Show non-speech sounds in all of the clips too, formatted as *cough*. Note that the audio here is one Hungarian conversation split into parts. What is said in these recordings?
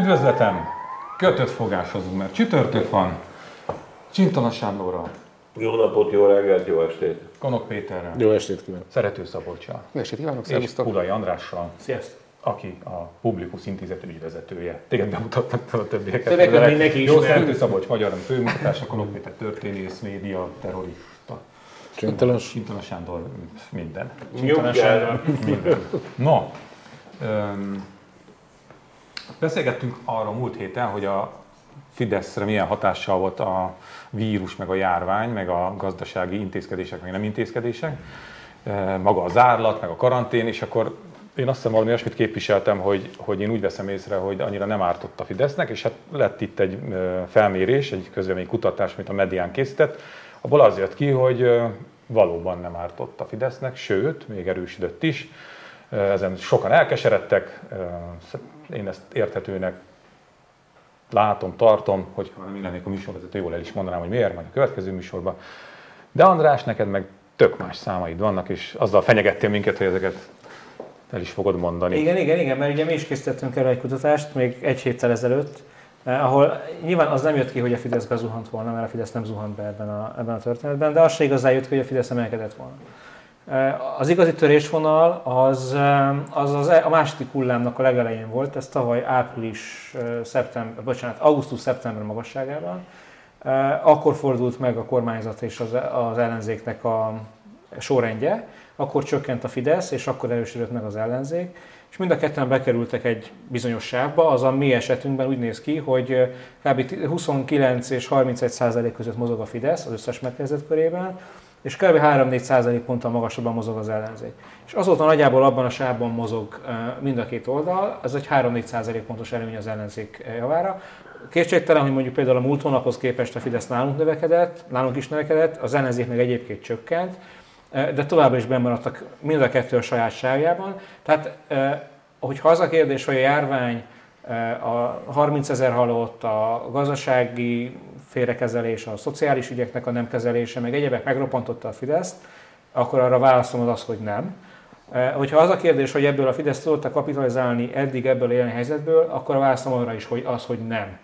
Üdvözletem! Kötött fogásozunk, mert csütörtök van. Csintala Sándorral, Jó napot, jó reggelt, jó estét! Konok Péterrel, Jó estét kívánok! Szerető Szabolcsal Jó estét kívánok, és szervusztok! Pulai Andrással, Sziasztok! aki a Publikus Intézet ügyvezetője. Téged bemutattak a többieket. De mindenki Jó. Szerető Szabolcs magyar főmunkatársa, Konok Péter történész, média, terrorista. Csintalos. Csintala Sándor minden. Nyugjál! Minden. No, öm, beszélgettünk arra múlt héten, hogy a Fideszre milyen hatással volt a vírus, meg a járvány, meg a gazdasági intézkedések, meg nem intézkedések, E, maga a zárlat, meg a karantén, és akkor én azt hiszem valami olyasmit képviseltem, hogy, hogy én úgy veszem észre, hogy annyira nem ártott a Fidesznek, és hát lett itt egy ö, felmérés, egy közvélemény kutatás, amit a medián készített, abból az jött ki, hogy ö, valóban nem ártott a Fidesznek, sőt, még erősödött is. Ezen sokan elkeseredtek, én ezt érthetőnek látom, tartom, hogy ha nem lennék a műsorvezető, jól el is mondanám, hogy miért, majd a következő műsorban. De András, neked meg tök más számaid vannak, és azzal fenyegettél minket, hogy ezeket el is fogod mondani. Igen, igen, igen, mert ugye mi is készítettünk erre egy kutatást, még egy héttel ezelőtt, eh, ahol nyilván az nem jött ki, hogy a Fidesz bezuhant volna, mert a Fidesz nem zuhant be ebben a, ebben a történetben, de az se igazán jött ki, hogy a Fidesz emelkedett volna. Az igazi törésvonal az, eh, az, az a második hullámnak a legelején volt, ez tavaly április, eh, szeptember, bocsánat, augusztus-szeptember magasságában. Eh, Akkor fordult meg a kormányzat és az, az ellenzéknek a sorrendje, akkor csökkent a Fidesz, és akkor erősödött meg az ellenzék, és mind a ketten bekerültek egy bizonyos sávba, az a mi esetünkben úgy néz ki, hogy kb. 29 és 31 százalék között mozog a Fidesz az összes megkezdett körében, és kb. 3-4 százalék ponttal magasabban mozog az ellenzék. És azóta nagyjából abban a sávban mozog mind a két oldal, ez egy 3-4 százalék pontos előny az ellenzék javára. Kétségtelen, hogy mondjuk például a múlt hónaphoz képest a Fidesz nálunk növekedett, nálunk is növekedett, az ellenzék meg egyébként csökkent, de továbbra is bemaradtak mind a kettő a saját sávjában. Tehát, eh, hogyha az a kérdés, hogy a járvány, a 30 ezer halott, a gazdasági félrekezelés, a szociális ügyeknek a nem kezelése, meg egyebek megroppantotta a Fideszt, akkor arra válaszom az hogy nem. Eh, Hogyha az a kérdés, hogy ebből a Fidesz tudta kapitalizálni eddig ebből a jelen helyzetből, akkor a válaszom arra is, hogy az, hogy nem.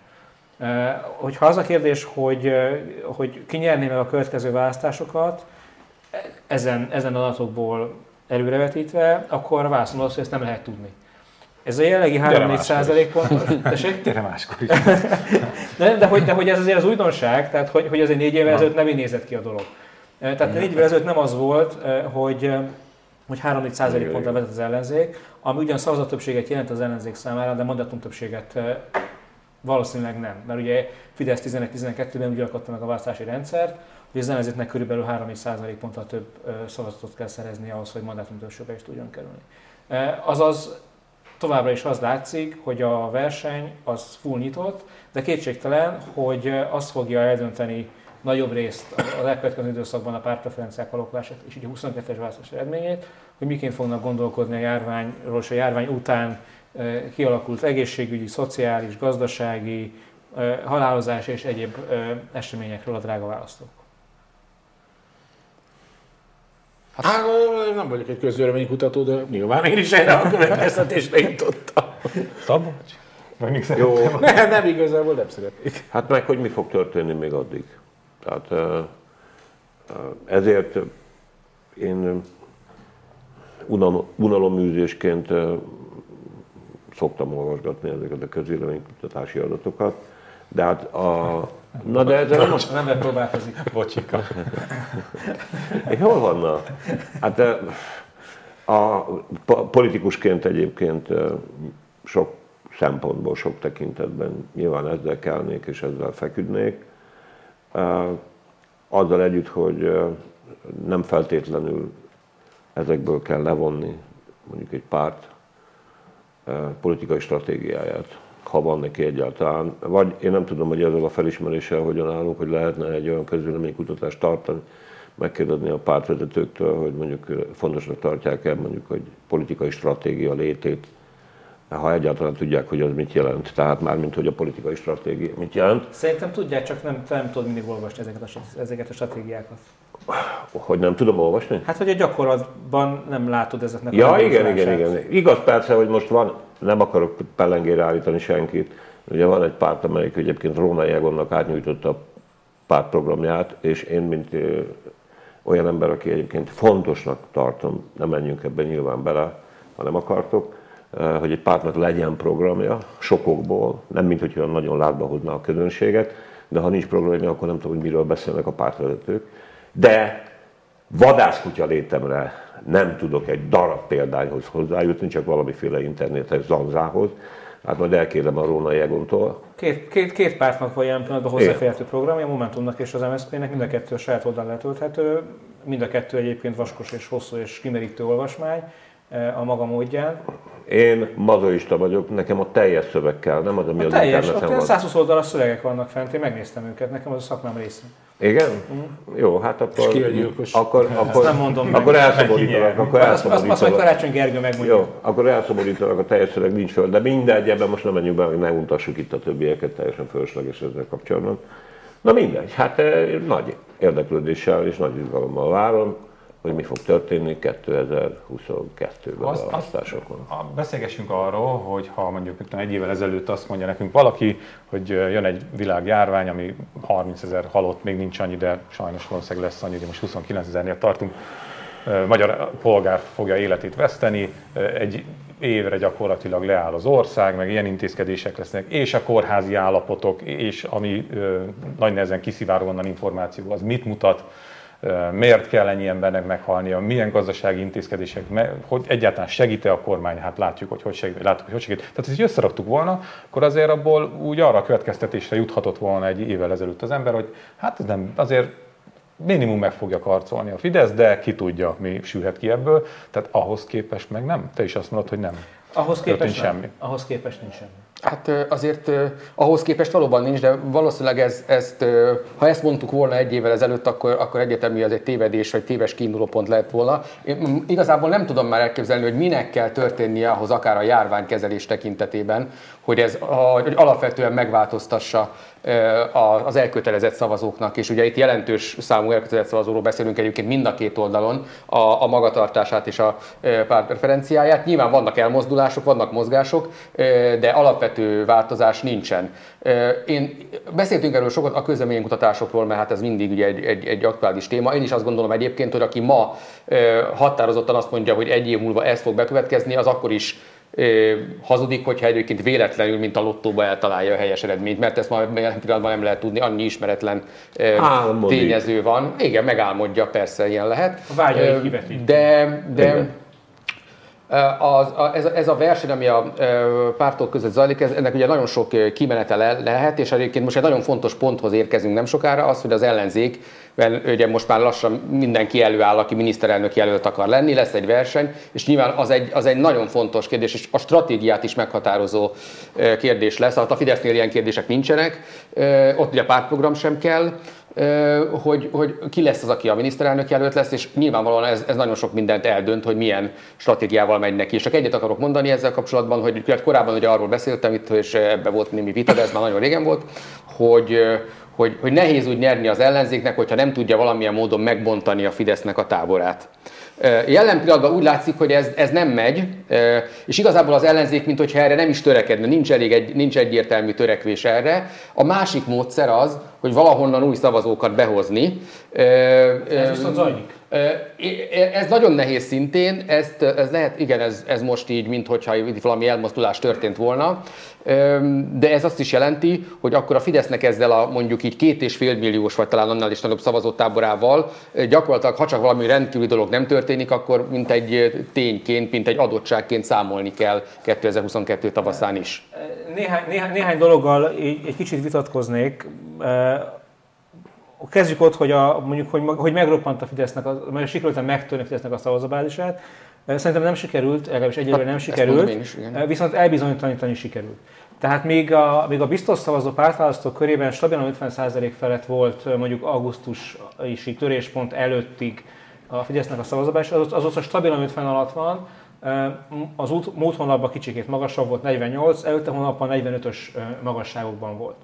Eh, Hogyha az a kérdés, hogy, eh, hogy ki nyerné meg a következő választásokat, ezen, ezen adatokból előrevetítve, akkor válaszom az, hogy ezt nem lehet tudni. Ez a jelenlegi 3-4 máskor százalék pontos. *laughs* Tessék? Gyere máskor is. *laughs* De, de, hogy, de hogy ez azért az újdonság, tehát hogy, hogy azért négy évvel ezelőtt nem így nézett ki a dolog. Eh, Tehát négy évvel ezelőtt nem az volt, hogy, hogy 3-4 százalék ponttal vezet az ellenzék, ami ugyan szavazattöbbséget jelent az ellenzék számára, de mandátumtöbbséget eh, valószínűleg nem. Mert ugye Fidesz 11-12-ben úgy alkotta meg a választási rendszert, hogy az ellenzéknek körülbelül 3-4 százalék ponttal több szavazatot kell szerezni ahhoz, hogy mandátumtöbbségbe is tudjon kerülni. Azaz továbbra is az látszik, hogy a verseny az full nyitott, de kétségtelen, hogy azt fogja eldönteni nagyobb részt az elkövetkező időszakban a pártpreferenciák alakulását és így a 22-es választás eredményét, hogy miként fognak gondolkodni a járványról és a járvány után eh, kialakult egészségügyi, szociális, gazdasági, eh, halálozás és egyéb eh, eseményekről a drága választók. Hát nem vagyok egy közvéleménykutató, de nyilván én is erre a következtetésre jutottam. Vagy még Jó? Nem, nem igazából nem szeretnék. hát meg hogy mi fog történni még addig. Tehát ezért én unalom- unalomműzésként ö, szoktam olvasgatni ezeket a közvéleménykutatási adatokat, de hát a... Na de ezzel nem, Az ember próbálkozik. Bocsika. Hol vanna? Hát ö, a po- politikusként egyébként ö, sok szempontból, sok tekintetben nyilván ezzel kelnék és ezzel feküdnék. Ö, Azzal együtt, hogy nem feltétlenül ezekből kell levonni mondjuk egy párt politikai stratégiáját, ha van neki egyáltalán. Vagy én nem tudom, hogy ezzel a felismeréssel hogyan állunk, hogy lehetne egy olyan közvéleménykutatást tartani, megkérdezni a pártvezetőktől, hogy mondjuk fontosnak tartják-e mondjuk, hogy politikai stratégia létét, ha egyáltalán tudják, hogy az mit jelent. Tehát már, mint hogy a politikai stratégia mit jelent. Szerintem tudják, csak nem, nem tudod mindig olvasni ezeket a, ezeket a stratégiákat. Hogy nem tudom olvasni? Hát, hogy a gyakorlatban nem látod ezeknek Ja, a igen, igen, igen. Igaz persze, hogy most van, nem akarok pellengére állítani senkit, Ugye van egy párt, amelyik egyébként Róna Egonnak átnyújtotta a pártprogramját, és én, mint ö, olyan ember, aki egyébként fontosnak tartom, nem menjünk ebben nyilván bele, ha nem akartok, hogy egy pártnak legyen programja, sokokból, nem mint hogy olyan nagyon látba hozna a közönséget, de ha nincs programja, akkor nem tudom, hogy miről beszélnek a pártvezetők. De vadászkutya létemre nem tudok egy darab példányhoz hozzájutni, csak valamiféle internetes zanzához. Hát majd elkérem a Róna Jegontól. Két, két, két pártnak van jelen pillanatban hozzáférhető programja, a Momentumnak és az MSZP-nek, mind a kettő a saját oldalán letölthető, mind a kettő egyébként vaskos és hosszú és kimerítő olvasmány a maga módján. Én mazoista vagyok, nekem a teljes szöveg kell, nem az, ami A az teljes, interneten van. 120 oldalas szövegek vannak fent, én megnéztem őket, nekem az a szakmám része. Igen? Jó, hát akkor... ki a gyilkos? Akkor, akkor, nem mondom meg. akkor elszomorítanak, akkor Azt, azt, azt majd. Karácsony Gergő megmondja. Jó, akkor elszomorítanak, a teljes szöveg nincs föl, de mindegy, ebben most nem menjünk be, hogy ne untassuk itt a többieket, teljesen fölösleges ezzel kapcsolatban. Na mindegy, hát eh, nagy érdeklődéssel és nagy izgalommal várom, hogy mi fog történni 2022-ben Azt- a azt- választásokon. A- Beszélgessünk arról, hogy ha mondjuk egy évvel ezelőtt azt mondja nekünk valaki, hogy jön egy világjárvány, ami 30 ezer halott, még nincs annyi, de sajnos valószínűleg lesz annyi, de most 29 ezernél tartunk. Magyar polgár fogja életét veszteni, egy évre gyakorlatilag leáll az ország, meg ilyen intézkedések lesznek, és a kórházi állapotok, és ami ö, nagy nehezen kiszivárog onnan információ, az mit mutat, miért kell ennyi embernek meghalnia, milyen gazdasági intézkedések, hogy egyáltalán segít-e a kormány, hát látjuk, hogy hogy segít, látjuk, hogy hogy segít. Tehát, hogy összeraktuk volna, akkor azért abból úgy arra a következtetésre juthatott volna egy évvel ezelőtt az ember, hogy hát ez nem, azért minimum meg fogja karcolni a Fidesz, de ki tudja, mi sülhet ki ebből. Tehát ahhoz képest meg nem. Te is azt mondod, hogy nem. Ahhoz képest nem. semmi. Ahhoz képest nincs semmi. Hát azért ahhoz képest valóban nincs, de valószínűleg ez, ezt, ha ezt mondtuk volna egy évvel ezelőtt, akkor, akkor egyetemű az egy tévedés, vagy téves kiindulópont lett volna. Én igazából nem tudom már elképzelni, hogy minek kell történnie ahhoz akár a járványkezelés tekintetében, hogy ez hogy alapvetően megváltoztassa az elkötelezett szavazóknak, és ugye itt jelentős számú elkötelezett szavazóról beszélünk egyébként mind a két oldalon, a, a magatartását és a ö, pártpreferenciáját. Nyilván vannak elmozdulások, vannak mozgások, de alapvető változás nincsen. Én beszéltünk erről sokat a közleménykutatásokról, mert hát ez mindig ugye egy, egy, egy aktuális téma. Én is azt gondolom egyébként, hogy aki ma határozottan azt mondja, hogy egy év múlva ez fog bekövetkezni, az akkor is hazudik, hogyha egyébként véletlenül, mint a lottóba eltalálja a helyes eredményt, mert ezt ma jelen pillanatban nem lehet tudni, annyi ismeretlen Álmodik. tényező van. Igen, megálmodja, persze, ilyen lehet. A kivetíti. De, de Igen. az, a, ez, a, ez a verseny, ami a pártok között zajlik, ez, ennek ugye nagyon sok ö, kimenete le, lehet, és egyébként most egy nagyon fontos ponthoz érkezünk nem sokára, az, hogy az ellenzék, ugye most már lassan mindenki előáll, aki miniszterelnök jelölt akar lenni, lesz egy verseny, és nyilván az egy, az egy nagyon fontos kérdés, és a stratégiát is meghatározó kérdés lesz. Hát a Fidesznél ilyen kérdések nincsenek, ott ugye pártprogram sem kell, hogy, hogy ki lesz az, aki a miniszterelnök jelölt lesz, és nyilvánvalóan ez, ez nagyon sok mindent eldönt, hogy milyen stratégiával megy neki. És csak egyet akarok mondani ezzel kapcsolatban, hogy korábban ugye arról beszéltem itt, és ebbe volt némi vita, de ez már nagyon régen volt, hogy, hogy, hogy nehéz úgy nyerni az ellenzéknek, hogyha nem tudja valamilyen módon megbontani a Fidesznek a táborát. Jelen pillanatban úgy látszik, hogy ez, ez nem megy, és igazából az ellenzék, mint hogyha erre nem is törekedne, nincs, elég egy, nincs egyértelmű törekvés erre. A másik módszer az, hogy valahonnan új szavazókat behozni. Ez viszont zajlik. Ez nagyon nehéz szintén, ezt, ez lehet, igen, ez, ez most így, mintha itt valami elmozdulás történt volna, de ez azt is jelenti, hogy akkor a Fidesznek ezzel a mondjuk így két és fél milliós, vagy talán annál is nagyobb szavazótáborával gyakorlatilag, ha csak valami rendkívüli dolog nem történik, akkor mint egy tényként, mint egy adottságként számolni kell 2022 tavaszán is. Néhány, néhány, néhány dologgal egy kicsit vitatkoznék. Kezdjük ott, hogy, a, mondjuk, hogy, hogy megroppant a Fidesznek, a, mert sikerült megtörni a Fidesznek a szavazóbázisát. Eh, Szerintem nem sikerült, legalábbis egyelőre nem ezt sikerült, is, viszont elbizonytalanítani sikerült. Tehát még a, még a biztos szavazó pártválasztók körében stabilan 50% felett volt mondjuk augusztusi töréspont előttig a Fidesznek a szavazóbázis, az, azóta stabilan 50 alatt van, az út, múlt hónapban kicsikét magasabb volt, 48, előtte hónapban 45-ös eh, magasságokban volt.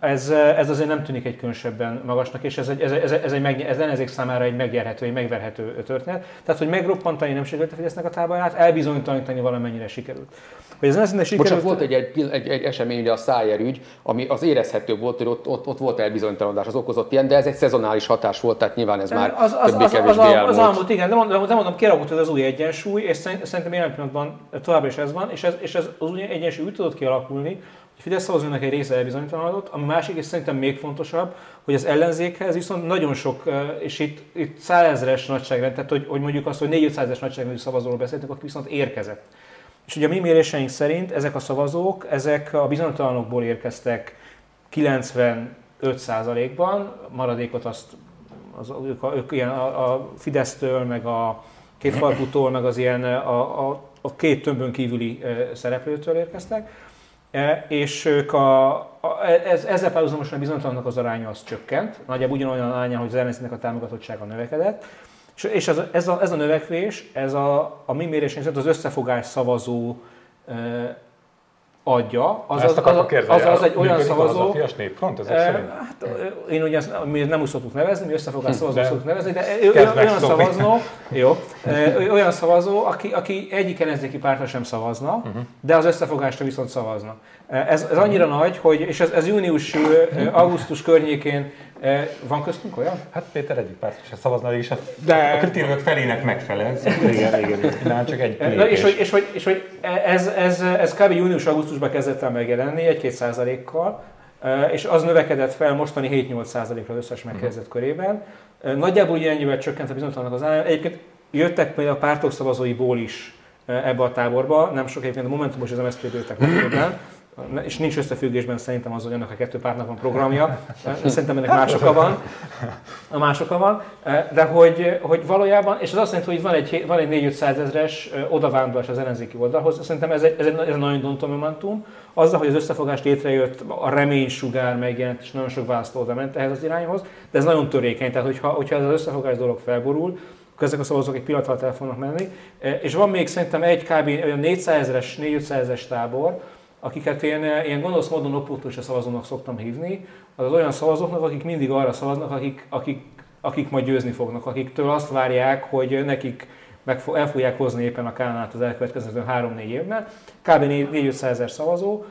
Ez, ez azért nem tűnik egy különösebben magasnak, és ez egy, ez, ez, ez, egy meg, ez ellenzék számára egy megnyerhető, egy megverhető történet. Tehát, hogy megroppantani nem sikerült a Fidesznek a táborát, elbizonytalanítani valamennyire sikerült. Hogy ez nem sikerült... Bocsánat, volt egy, egy, egy, egy esemény, ugye a Szájer ügy, ami az érezhető volt, hogy ott, ott, ott volt elbizonytalanodás, az okozott ilyen, de ez egy szezonális hatás volt, tehát nyilván ez már az, az, az, az, az, elmúlt, igen, de mondom, de mondom ez az új egyensúly, és szerintem jelen pillanatban továbbra is ez van, és ez, és ez az új egyensúly úgy tudott kialakulni, a Fidesz szavazónak egy része elbizonytalanodott, a másik, és szerintem még fontosabb, hogy az ellenzékhez viszont nagyon sok, és itt, itt százezres nagyságrend, tehát hogy, hogy mondjuk azt, hogy 400-es nagyságrendű szavazóról beszéltünk, aki viszont érkezett. És ugye a mi méréseink szerint ezek a szavazók, ezek a bizonytalanokból érkeztek 95%-ban, maradékot azt az, ők, a, ők ilyen a, a Fidesztől, meg a kétfarkútól, meg az ilyen a, a, a két tömbön kívüli szereplőtől érkeztek és ők a, a, ez, ezzel párhuzamosan a bizonytalannak az aránya az csökkent, nagyjából ugyanolyan aránya, hogy az ellenzéknek a támogatottsága növekedett, és, és ez, ez, a, ez a növekvés, ez a, a mi mérésünk szerint az összefogás szavazó e, adja, az, az, az, az, az, egy olyan szavazó... Az a népfront, ezek e, hát, én ugye mi nem úgy szoktuk nevezni, mi összefogás hm, szavazó szoktuk nevezni, de olyan szavazó, *laughs* jó, olyan szavazó, aki, aki egyik ellenzéki pártra sem szavazna, uh-huh. de az összefogásra viszont szavazna. Ez, ez annyira nagy, hogy, és ez, ez június, augusztus környékén van köztünk olyan? Hát Péter egyik pár se szavazna, és a, De... a kritériumok felének megfelel. igen, igen. igen. csak egy Na, és, hogy, és, hogy, és hogy ez, ez, ez kb. június-augusztusban kezdett el megjelenni, egy-két százalékkal, és az növekedett fel mostani 7-8 százalékra az összes megkezdett körében. Nagyjából ennyivel csökkent a bizonytalannak az állam. Egyébként jöttek például a pártok szavazóiból is ebbe a táborba, nem sok egyébként a Momentumos az MSZP jöttek és nincs összefüggésben szerintem az, hogy annak a kettő pártnak van programja, szerintem ennek más oka van, a más oka van, de hogy, hogy valójában, és az azt jelenti, hogy van egy, van egy 4-500 ezres odavándorlás az ellenzéki oldalhoz, szerintem ez egy, ez egy, ez egy nagyon döntő momentum, azzal, hogy az összefogás létrejött, a reménysugár megjelent, és nagyon sok választó oda ment ehhez az irányhoz, de ez nagyon törékeny, tehát hogyha, hogyha ez az összefogás dolog felborul, akkor ezek a szavazók egy pillanat alatt el fognak menni. És van még szerintem egy kb. olyan 400 ezeres, 400 ezeres tábor, akiket én eh, ilyen gonosz módon opportunista szavazónak szoktam hívni, az, olyan szavazóknak, akik mindig arra szavaznak, akik, akik, akik majd győzni fognak, akiktől azt várják, hogy nekik meg el fogják hozni éppen a Kánát az elkövetkező 3-4 évben. Kb. 4-500 ezer szavazó,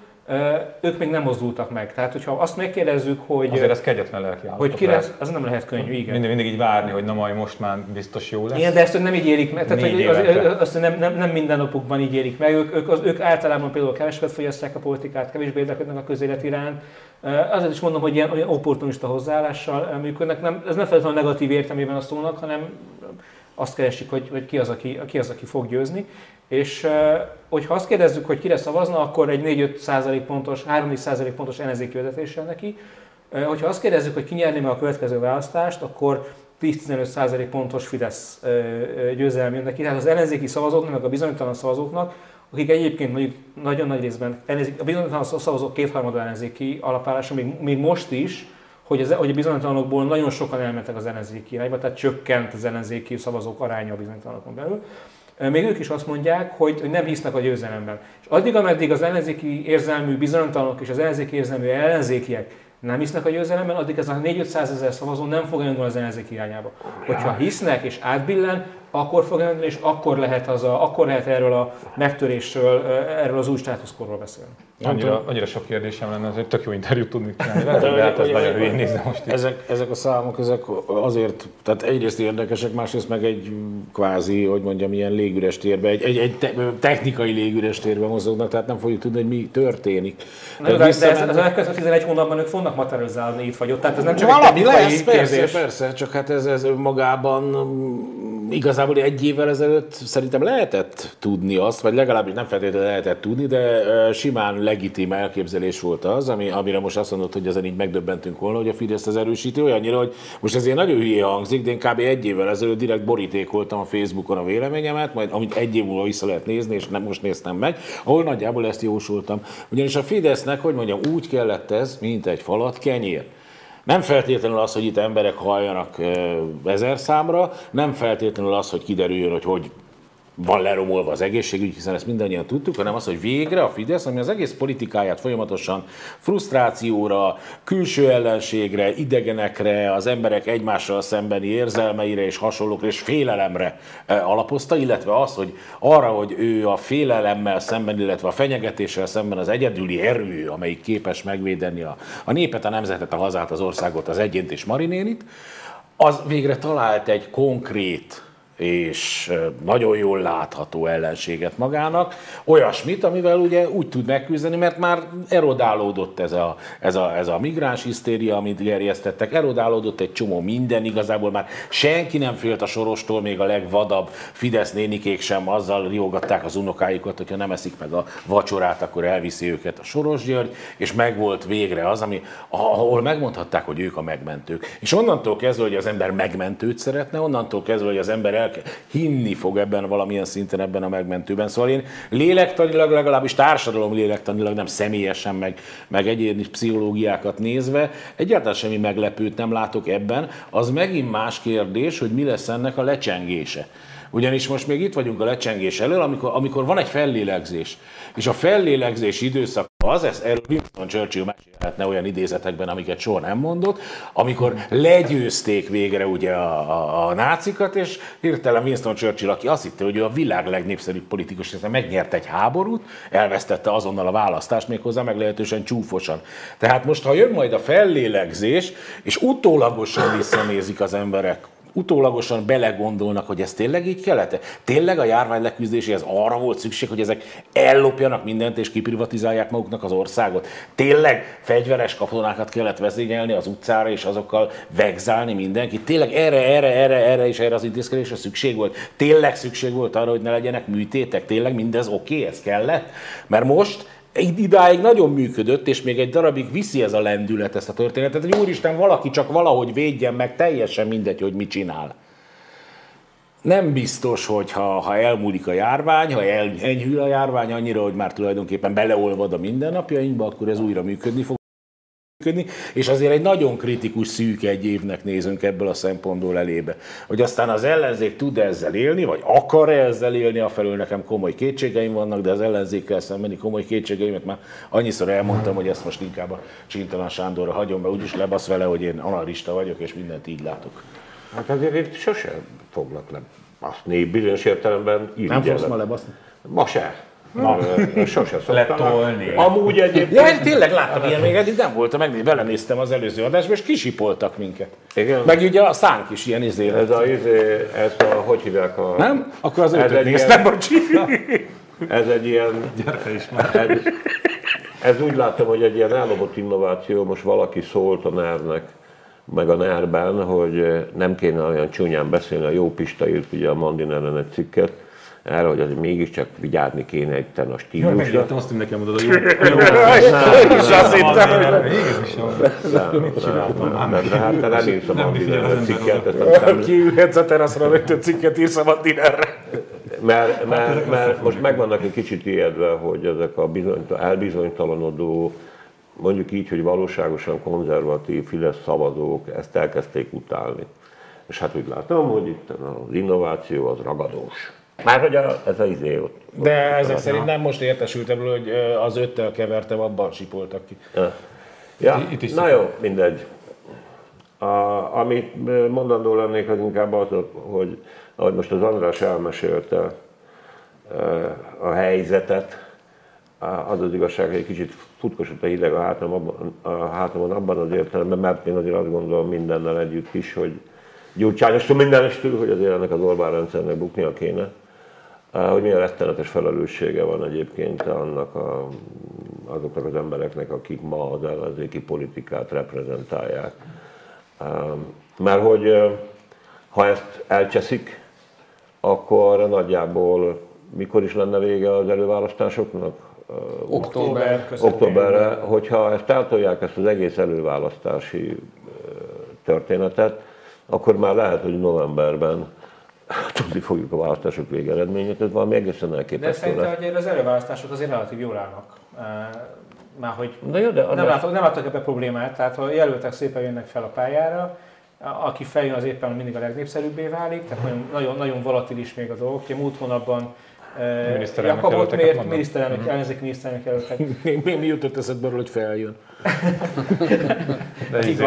ők még nem mozdultak meg. Tehát, hogyha azt megkérdezzük, hogy... Azért ez kegyetlen lelki Hogy ki lesz, az nem lehet könnyű, igen. Mindig, mindig így várni, hogy na majd most már biztos jó lesz. Igen, de ezt nem így élik meg. Tehát, hogy az, azt nem, nem, nem minden napukban így élik meg. Ők, ők, az, ők általában például kevesebbet fogyasztják a politikát, kevésbé érdeklődnek a közélet iránt. Azért is mondom, hogy ilyen, olyan opportunista hozzáállással működnek. Nem, ez nem feltétlenül negatív értelmében a szónak, hanem azt keresik, hogy, hogy ki, az, aki, ki az, aki fog győzni. És hogyha azt kérdezzük, hogy kire szavazna, akkor egy 4-5 pontos, 3-4 pontos ellenzéki vezetéssel neki. Hogyha azt kérdezzük, hogy ki nyerni meg a következő választást, akkor 10-15 pontos Fidesz győzelem jön neki. Tehát az ellenzéki szavazóknak, meg a bizonytalan szavazóknak, akik egyébként mondjuk nagyon nagy részben, a bizonytalan szavazók kétharmada ellenzéki alapállása, még, még most is, hogy, az, hogy a bizonytalanokból nagyon sokan elmentek az ellenzéki irányba, tehát csökkent az ellenzéki szavazók aránya a bizonytalanokon belül. Még ők is azt mondják, hogy, nem hisznek a győzelemben. És addig, ameddig az ellenzéki érzelmű bizonytalanok és az ellenzéki érzelmű ellenzékiek nem hisznek a győzelemben, addig ez a 4-500 ezer szavazó nem fog elindulni az ellenzék irányába. Hogyha hisznek és átbillen, akkor fog elindulni, és akkor lehet, az a, akkor lehet erről a megtörésről, erről az új státuszkorról beszélni. Annyira, annyira sok kérdésem lenne, ez egy tök jó interjút tudni csinálni de, de hát ez nagyon hülyén nézze most. Ezek, ezek a számok, ezek azért, tehát egyrészt érdekesek, másrészt meg egy kvázi, hogy mondjam, ilyen légüres térbe, egy, egy, egy te, technikai légüres térbe mozognak, tehát nem fogjuk tudni, hogy mi történik. Na, de, de ez, az elkövetkező 11 hónapban ők fognak materializálni itt vagy ott, tehát ez nem csak Valami egy lesz, persze, persze, csak hát ez, ez magában igazából egy évvel ezelőtt szerintem lehetett tudni azt, vagy legalábbis nem feltétlenül lehetett tudni, de simán legitim elképzelés volt az, ami, amire most azt mondod, hogy ezen így megdöbbentünk volna, hogy a Fidesz az erősíti olyannyira, hogy most ez ilyen nagyon hülye hangzik, de én kb. egy évvel ezelőtt direkt borítékoltam a Facebookon a véleményemet, majd amit egy év múlva vissza lehet nézni, és nem most néztem meg, ahol nagyjából ezt jósoltam. Ugyanis a Fidesznek, hogy mondjam, úgy kellett ez, mint egy falat kenyér. Nem feltétlenül az, hogy itt emberek halljanak ezer számra, nem feltétlenül az, hogy kiderüljön, hogy hogy van leromolva az egészségügy, hiszen ezt mindannyian tudtuk, hanem az, hogy végre a Fidesz, ami az egész politikáját folyamatosan frusztrációra, külső ellenségre, idegenekre, az emberek egymással szembeni érzelmeire és hasonlókra és félelemre eh, alapozta, illetve az, hogy arra, hogy ő a félelemmel szemben, illetve a fenyegetéssel szemben az egyedüli erő, amelyik képes megvédeni a, a népet, a nemzetet, a hazát, az országot, az egyént és Marinénit, az végre talált egy konkrét és nagyon jól látható ellenséget magának, olyasmit, amivel ugye úgy tud megküzdeni, mert már erodálódott ez a, ez a, ez a migráns hisztéria, amit gerjesztettek, erodálódott egy csomó minden, igazából már senki nem félt a sorostól, még a legvadabb Fidesz nénikék sem azzal riogatták az unokájukat, hogyha nem eszik meg a vacsorát, akkor elviszi őket a Soros György, és megvolt végre az, ami, ahol megmondhatták, hogy ők a megmentők. És onnantól kezdve, hogy az ember megmentőt szeretne, onnantól kezdve, hogy az ember el, hinni fog ebben valamilyen szinten ebben a megmentőben. Szóval én lélektanilag, legalábbis társadalom lélektanilag, nem személyesen, meg, meg egyéni pszichológiákat nézve, egyáltalán semmi meglepőt nem látok ebben. Az megint más kérdés, hogy mi lesz ennek a lecsengése. Ugyanis most még itt vagyunk a lecsengés elől, amikor, amikor van egy fellélegzés. És a fellélegzés időszak az, ez erről Winston Churchill mesélhetne olyan idézetekben, amiket soha nem mondott, amikor legyőzték végre ugye a, a, a nácikat, és hirtelen Winston Churchill, aki azt hitte, hogy ő a világ legnépszerűbb politikus, hiszen megnyert egy háborút, elvesztette azonnal a választást méghozzá meglehetősen csúfosan. Tehát most, ha jön majd a fellélegzés, és utólagosan visszanézik az emberek utólagosan belegondolnak, hogy ez tényleg így kellett? Tényleg a járvány leküzdéséhez arra volt szükség, hogy ezek ellopjanak mindent és kiprivatizálják maguknak az országot? Tényleg fegyveres katonákat kellett vezényelni az utcára és azokkal vegzálni mindenkit? Tényleg erre, erre, erre, erre és erre az intézkedésre szükség volt? Tényleg szükség volt arra, hogy ne legyenek műtétek? Tényleg mindez oké, okay, ez kellett? Mert most idáig nagyon működött, és még egy darabig viszi ez a lendület ezt a történetet, hogy úristen, valaki csak valahogy védjen meg, teljesen mindegy, hogy mit csinál. Nem biztos, hogy ha, ha elmúlik a járvány, ha el, enyhül a járvány annyira, hogy már tulajdonképpen beleolvad a mindennapjainkba, akkor ez újra működni fog működni, és azért egy nagyon kritikus szűk egy évnek nézünk ebből a szempontból elébe. Hogy aztán az ellenzék tud ezzel élni, vagy akar -e ezzel élni, afelől nekem komoly kétségeim vannak, de az ellenzékkel szembeni komoly kétségeimet már annyiszor elmondtam, hogy ezt most inkább a Csintalan Sándorra hagyom, mert úgyis lebasz vele, hogy én analista vagyok, és mindent így látok. Hát azért itt sose foglak le baszni, bizonyos értelemben Nem fogsz ma lebaszni? Ma se. Na, sose. Letolni. Amúgy egyébként... Ja, én tényleg láttam ilyen még eddig, nem voltam, meg belenéztem az előző adásba, és kisipoltak minket. Igen. Meg ugye a szánk is ilyen izé. Ez a, izé, ez a, hogy hívják a... Nem? Akkor az Ez ötöt egy néztem, ilyen- bocsi. *laughs* Ez egy ilyen... Ez, ez úgy látom, hogy egy ilyen ellopott innováció, most valaki szólt a NER-nek, meg a NER-ben, hogy nem kéne olyan csúnyán beszélni, a jó Pista írt ugye a Mandin ellen egy cikket, erre, hogy azért mégiscsak vigyázni kéne egy ten a stílusra. megértem, azt, hogy nekem mondod a jó. *laughs* is azt hittem, hogy. Nem, hát te nem írsz a Nem Mandin viszi el az ellen ember cikket, kiülhetsz a teraszra, rögtön cikket írsz a Martinerre. Mert, mert, mert most meg vannak egy kicsit ijedve, hogy ezek a bizony, elbizonytalanodó, mondjuk így, hogy valóságosan konzervatív Fidesz szavazók ezt elkezdték utálni. És hát úgy látom, hogy itt az innováció az ragadós. Már hogy a, ez az izé ott. De ezek szerint nem most értesültem, hogy az öttel kevertem, abban sipoltak ki. Ja, Itt is na jó, mindegy. A, amit mondandó lennék, az inkább az, hogy ahogy most az András elmesélte a helyzetet, az az igazság, hogy egy kicsit futkosott a hideg a, hátam, abban, a hátamon abban az értelemben, mert én azért azt gondolom mindennel együtt is, hogy gyurcsányostól mindenestől, hogy azért ennek az Orbán rendszernek buknia kéne. Hogy milyen rettenetes felelőssége van egyébként annak a, azoknak az embereknek, akik ma az ellenzéki politikát reprezentálják. Mert hogy ha ezt elcseszik, akkor nagyjából mikor is lenne vége az előválasztásoknak? Október. októberre, hogyha ezt eltolják, ezt az egész előválasztási történetet, akkor már lehet, hogy novemberben tudni fogjuk a választások végeredményét, ez valami egészen De elképesztő szerintem, lesz. hogy az előválasztások azért relatív jól állnak. Már hogy Na jó, de, nem de látok, nem látok ebbe problémát, tehát ha jelöltek szépen jönnek fel a pályára, aki feljön, az éppen mindig a legnépszerűbbé válik, tehát nagyon, nagyon, nagyon volatilis még a dolog. Ugye múlt hónapban Miniszterelnök Jakabot miért miniszterelnök, Mhm. ellenzéki miniszterelnök jelöltek. *laughs* Mi, mi, mi jutott eszedbe arról, hogy feljön? De Így izé.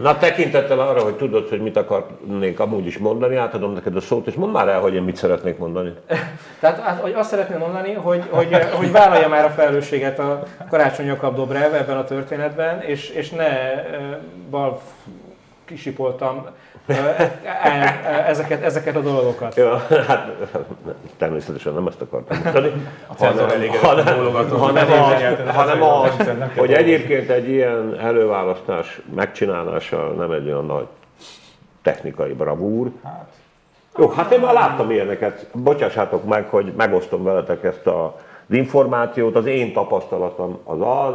Na tekintettel arra, hogy tudod, hogy mit akarnék amúgy is mondani, átadom neked a szót, és mondd már el, hogy én mit szeretnék mondani. *laughs* Tehát hát, hogy azt szeretném mondani, hogy, hogy, hogy vállalja már a felelősséget a Karácsony Jakab Dobrev ebben a történetben, és, és ne eh, bal kisipoltam eh, ezeket, ezeket a dolgokat. Ja, hát természetesen nem ezt akartam mondani, hanem, hanem, hanem, Nem az, hanem nem az, hogy egyébként egy ilyen előválasztás megcsinálása nem egy olyan nagy technikai bravúr. Hát, Jó, hát én már láttam ilyeneket. Bocsássátok meg, hogy megosztom veletek ezt a, az információt. Az én tapasztalatom az az,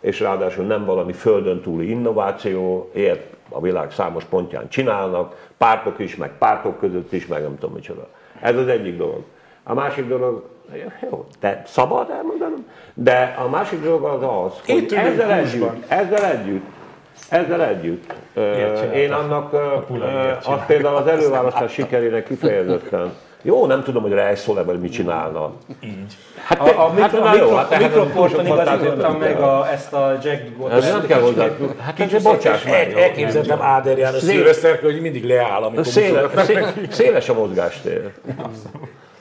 és ráadásul nem valami földön túli innováció, ilyet a világ számos pontján csinálnak, pártok is, meg pártok között is, meg nem tudom micsoda. Ez az egyik dolog. A másik dolog, jó, de szabad elmondanom, de a másik dolog az az, hogy Itt ezzel együtt, ezzel együtt, ezzel együtt, én annak azt például az előválasztás sikerének kifejezetten. Jó, nem tudom, hogy rejszol-e, vagy mit csinálna. így. Hát, A, a, mikro, a, mikro, hát a mikroporton igazítottam meg a, ezt a Jack Duggot. Ez nem kell hozzá. Hát ez bocsáss meg. El, elképzeltem Áder János Szél- szilveszter, hogy mindig leáll, amikor széles a mozgástér.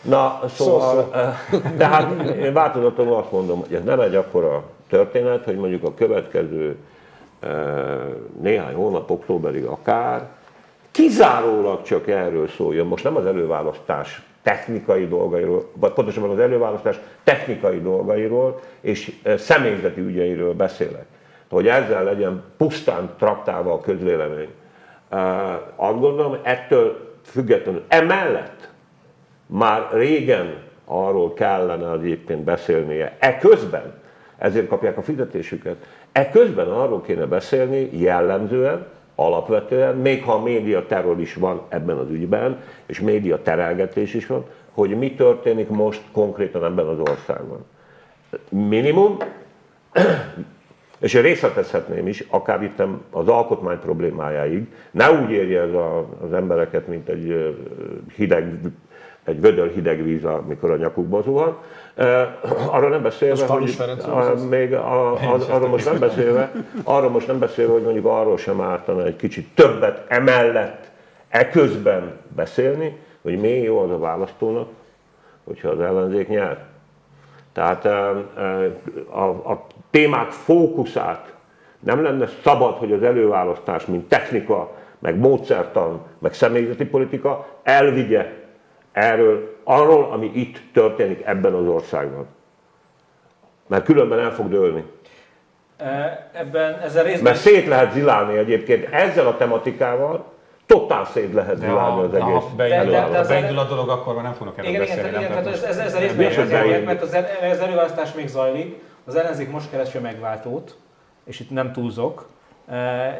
Na, szóval, eh, de hát én változatlanul azt mondom, hogy ez nem egy akkora történet, hogy mondjuk a következő eh, néhány hónap, októberig akár, kizárólag csak erről szóljon. Most nem az előválasztás technikai dolgairól, vagy pontosabban az előválasztás technikai dolgairól és eh, személyzeti ügyeiről beszélek. Hogy ezzel legyen pusztán traktálva a közvélemény. Eh, Azt gondolom, ettől függetlenül emellett már régen arról kellene egyébként beszélnie. E közben, ezért kapják a fizetésüket, e közben arról kéne beszélni jellemzően, alapvetően, még ha a média terror is van ebben az ügyben, és média terelgetés is van, hogy mi történik most konkrétan ebben az országban. Minimum, *clears throat* és én részletezhetném is, akár itt az alkotmány problémájáig, ne úgy érje ez az embereket, mint egy hideg, egy vödör hideg víz, amikor a nyakukba zuhan. Uh, arról nem beszélve, hogy még a, a, arról most nem beszélve, arról most nem beszélve, hogy mondjuk arról sem ártana egy kicsit többet emellett, e közben beszélni, hogy mi jó az a választónak, hogyha az ellenzék nyer. Tehát eh, eh, a, a témák fókuszát nem lenne szabad, hogy az előválasztás, mint technika, meg módszertan, meg személyzeti politika elvigye erről, arról, ami itt történik ebben az országban. Mert különben el fog dőlni. Eh, Ebben ezzel részben Mert szét lehet zilálni egyébként ezzel a tematikával, totál szét lehet zilálni az de ha egész beindul, De- de- de beindul a dolog, akkor már nem fognak erről Igen, igen, beszélni. igen, tehát ez, ez, ez Mi részben mert az, az előválasztás még zajlik, az ellenzék most keresi a megváltót, és itt nem túlzok,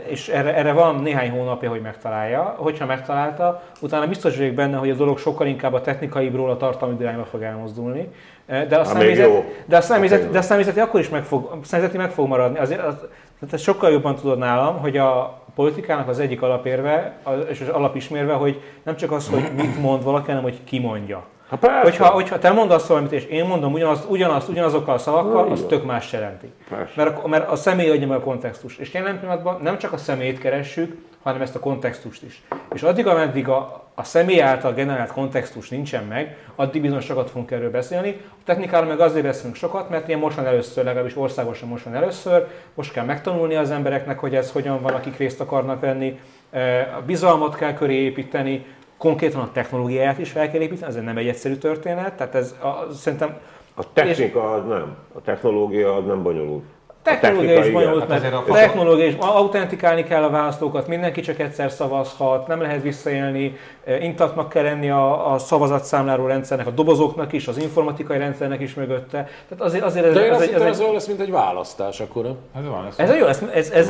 és erre, erre van néhány hónapja, hogy megtalálja. Hogyha megtalálta, utána biztos vagyok benne, hogy a dolog sokkal inkább a technikaibról a tartalmi irányba fog elmozdulni. De a, személyzet, de a, személyzet, de a személyzeti akkor is meg fog, személyzeti meg fog maradni. Azért, az, tehát ezt sokkal jobban tudod nálam, hogy a politikának az egyik alapérve, és az alapismérve, hogy nem csak az, hogy mit mond valaki, hanem hogy ki mondja. Hát persze. Hogyha, hogyha te mondasz valamit, és én mondom ugyanazt, ugyanazt ugyanazokkal a szavakkal, az tök más jelenti. Persze. Mert a, mert a személy adja meg a kontextust. És jelen pillanatban nem csak a személyt keressük, hanem ezt a kontextust is. És addig, ameddig a, a személy által generált kontextus nincsen meg, addig bizony sokat fogunk erről beszélni. A technikáról meg azért beszélünk sokat, mert ilyen most van először, legalábbis országosan most van először. Most kell megtanulni az embereknek, hogy ez hogyan van, akik részt akarnak venni. E, A bizalmat kell köré építeni, konkrétan a technológiáját is fel kell építeni, ez nem egy egyszerű történet, tehát ez a, szerintem A technika az nem, a technológia az nem bonyolult. A Technológia is bonyolult, Hát mert foto- technológia is, autentikálni kell a választókat, mindenki csak egyszer szavazhat, nem lehet visszaélni, intaktnak kell lenni a, a szavazatszámláló rendszernek, a dobozoknak is, az informatikai rendszernek is mögötte. Tehát azért, azért ez, De én ez, azt egy, ez, ez olyan lesz, mint egy választás akkor. Ez van, ez, jó, ez, ez, ez, ez, ez, ez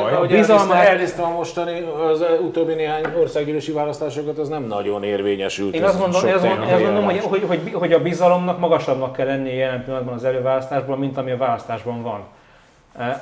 baj. Ahogy Bizalmát- elnéztem, a mostani, az utóbbi néhány országgyűlési választásokat, az nem nagyon érvényesült. Én azt sok én azt gondolom hogy, hogy, hogy, hogy, a bizalomnak magasabbnak kell lennie jelen pillanatban az előválasztásban, mint ami a választásban van.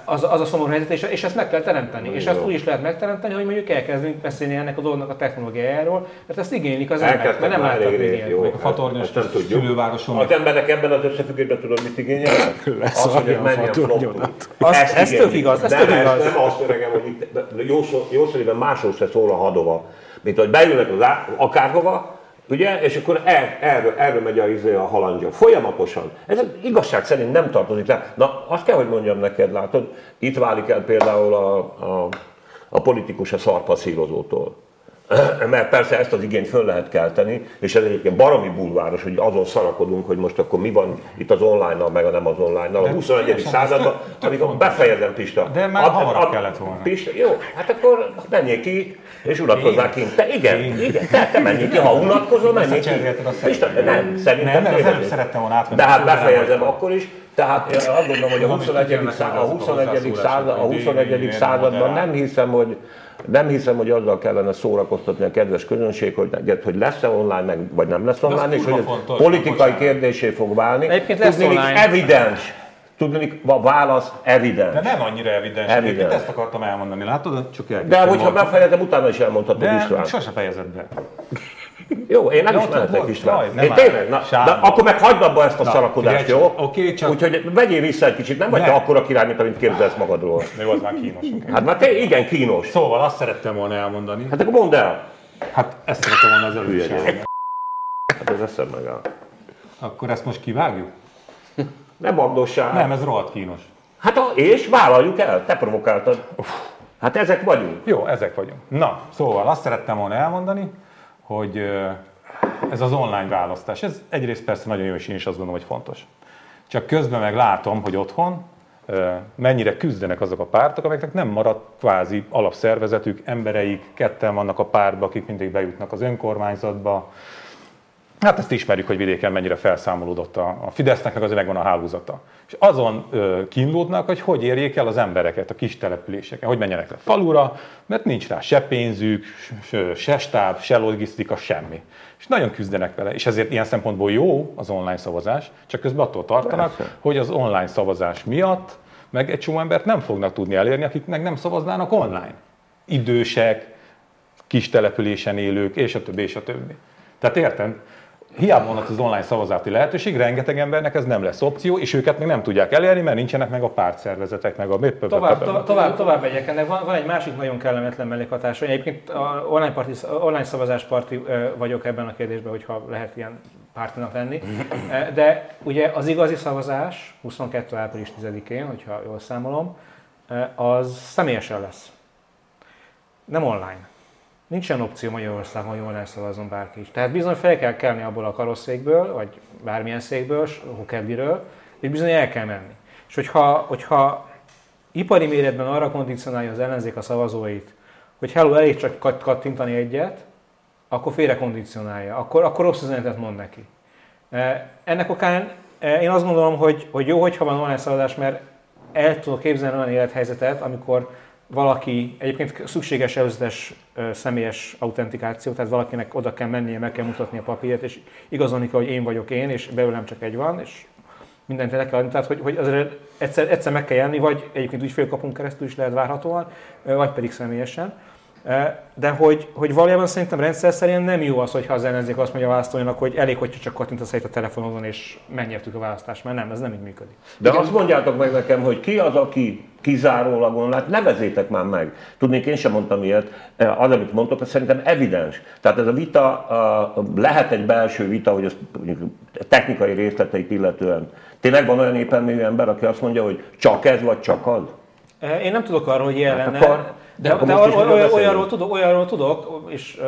Az, az a szomorú helyzet, és, és ezt meg kell teremteni. És ezt úgy is lehet megteremteni, hogy mondjuk elkezdünk beszélni ennek a dolognak a technológiájáról, mert ezt igénylik az emberek, mert nem láttak még ilyet. jó. A nem tudjuk. szülővároson. Az emberek ebben az összefüggésben tudod, mit igényel? *laughs* Az, hogy a menjen flottul. Ez igénylik. tök igaz, ez tök igaz. Nem azt öregem, hogy itt jó, jó szerében másról se szól a hadova, mint hogy beülnek az akárhova, Ugye? És akkor el, erről, erről megy a, izé a halandja. Folyamatosan. Ez igazság szerint nem tartozik le. Na, azt kell, hogy mondjam neked, látod, itt válik el például a, a, a politikus a szarpaszírozótól. *clears throat* Mert persze ezt az igényt föl lehet kelteni, és ez egyébként baromi bulváros, hogy azon szarakodunk, hogy most akkor mi van itt az online-nal, meg a nem az online-nal. A 21. teljesen, században, fontos. befejezem Pista. De már hamarabb kellett volna. Pista, jó, hát akkor menjél ki, és unatkozzál kint. Te igen, igen, te, te menjél ki, ha unatkozol, menjél ki. Pista, nem, szerintem Nem, előbb szerettem volna átvenni. De hát befejezem nem akkor is. Tehát én azt gondolom, hogy a Valamit 21. kérnek szá- a azok a 21. század, a hozzászólások, hogy 21. végig században nem hiszem, hogy nem hiszem, hogy azzal kellene szórakoztatni a kedves közönség, hogy, hogy lesz-e online, meg, vagy nem lesz online, és hogy ez fontos, politikai kérdésé fog válni. Egyébként lesz Tudniillik online. evidens. Tudni, a válasz evidens. De nem annyira evidens. Evidens. Ezt akartam elmondani, látod? Csak De hogyha befejezem, utána is elmondhatod De István. sose fejezed be. Jó, én nem Ja, is mehetek István. jaj, Én tényleg, na, Sándor. de akkor meg hagyd abba ezt a Na, szarakodást, figyelj jó? oké, csak- Úgyhogy vegyél vissza egy kicsit, nem vagy te Ne. akkora király, mint amit képzelsz magadról. De jó, az már kínos. Hát már te igen kínos. Szóval azt szerettem volna elmondani. Hát akkor mondd el. Hát ezt szerettem volna az előbb. Hát ez eszem meg áll. Akkor ezt most kivágjuk? Ne bagdossál. Nem, ez rohadt kínos. Hát a, és vállaljuk el, te provokáltad. Hát ezek vagyunk. Jó, ezek vagyunk. Na, szóval azt szerettem volna elmondani, hogy ez az online választás, ez egyrészt persze nagyon jó, és én is azt gondolom, hogy fontos. Csak közben meg látom, hogy otthon mennyire küzdenek azok a pártok, amelyeknek nem maradt kvázi alapszervezetük, embereik, ketten vannak a pártba, akik mindig bejutnak az önkormányzatba. Hát ezt ismerjük, hogy vidéken mennyire felszámolódott a, a Fidesznek, meg azért megvan a hálózata. És azon ö, kínlódnak, hogy hogy érjék el az embereket a kis településeken, hogy menjenek le falura, mert nincs rá se pénzük, se, stáb, se logisztika, semmi. És nagyon küzdenek vele, és ezért ilyen szempontból jó az online szavazás, csak közben attól tartanak, Persze. hogy az online szavazás miatt meg egy csomó embert nem fognak tudni elérni, akik meg nem szavaznának online. Idősek, kis településen élők, és a többi, és a többi. Tehát értem, hiába van az online szavazati lehetőség, rengeteg embernek ez nem lesz opció, és őket még nem tudják elérni, mert nincsenek meg a pártszervezetek, meg a Tovább, to, tovább, tovább megyek. Ennek van, van egy másik nagyon kellemetlen mellékhatása. Én Egyébként online, parti, online szavazáspárti vagyok ebben a kérdésben, hogyha lehet ilyen pártinak lenni. *clears throat* De ugye az igazi szavazás 22. április 10-én, hogyha jól számolom, az személyesen lesz. Nem online. Nincsen opció Magyarországon, hogy online szavazzon bárki is. Tehát bizony fel kell kelni abból a karosszékből, vagy bármilyen székből, hokedliről, és bizony el kell menni. És hogyha, hogyha ipari méretben arra kondicionálja az ellenzék a szavazóit, hogy hello, elég csak kat- kattintani egyet, akkor félre kondicionálja, akkor, akkor rossz üzenetet mond neki. Eh, Ennek okán eh, én azt gondolom, hogy, hogy jó, hogyha van online szavazás, mert el tudok képzelni olyan élethelyzetet, amikor valaki, egyébként szükséges előzetes személyes autentikáció, tehát valakinek oda kell mennie, meg kell mutatni a papírt, és igazolni kell, hogy én vagyok én, és belőlem csak egy van, és mindent le kell adni. Tehát, hogy, hogy azért egyszer, egyszer meg kell jelenni, vagy egyébként ügyfélkapunk keresztül is lehet várhatóan, vagy pedig személyesen. De hogy, hogy valójában szerintem rendszer szerint nem jó az, hogyha az ellenzék azt mondja a választóinak, hogy elég, hogyha csak kattintasz egy a telefonodon, és megnyertük a választást, mert nem, ez nem így működik. De azt mondjátok meg nekem, hogy ki az, aki kizárólag online, nevezétek már meg. Tudnék, én sem mondtam ilyet, az, amit mondtok, az szerintem evidens. Tehát ez a vita, lehet egy belső vita, hogy az mondjuk technikai részleteit illetően. Tényleg van olyan épelmélyű ember, aki azt mondja, hogy csak ez vagy csak az? Én nem tudok arról, hogy ilyen Hát lenne, akkor- de, de, most is oly- miről oly- beszélünk? olyanról, tudok, olyanról tudok, és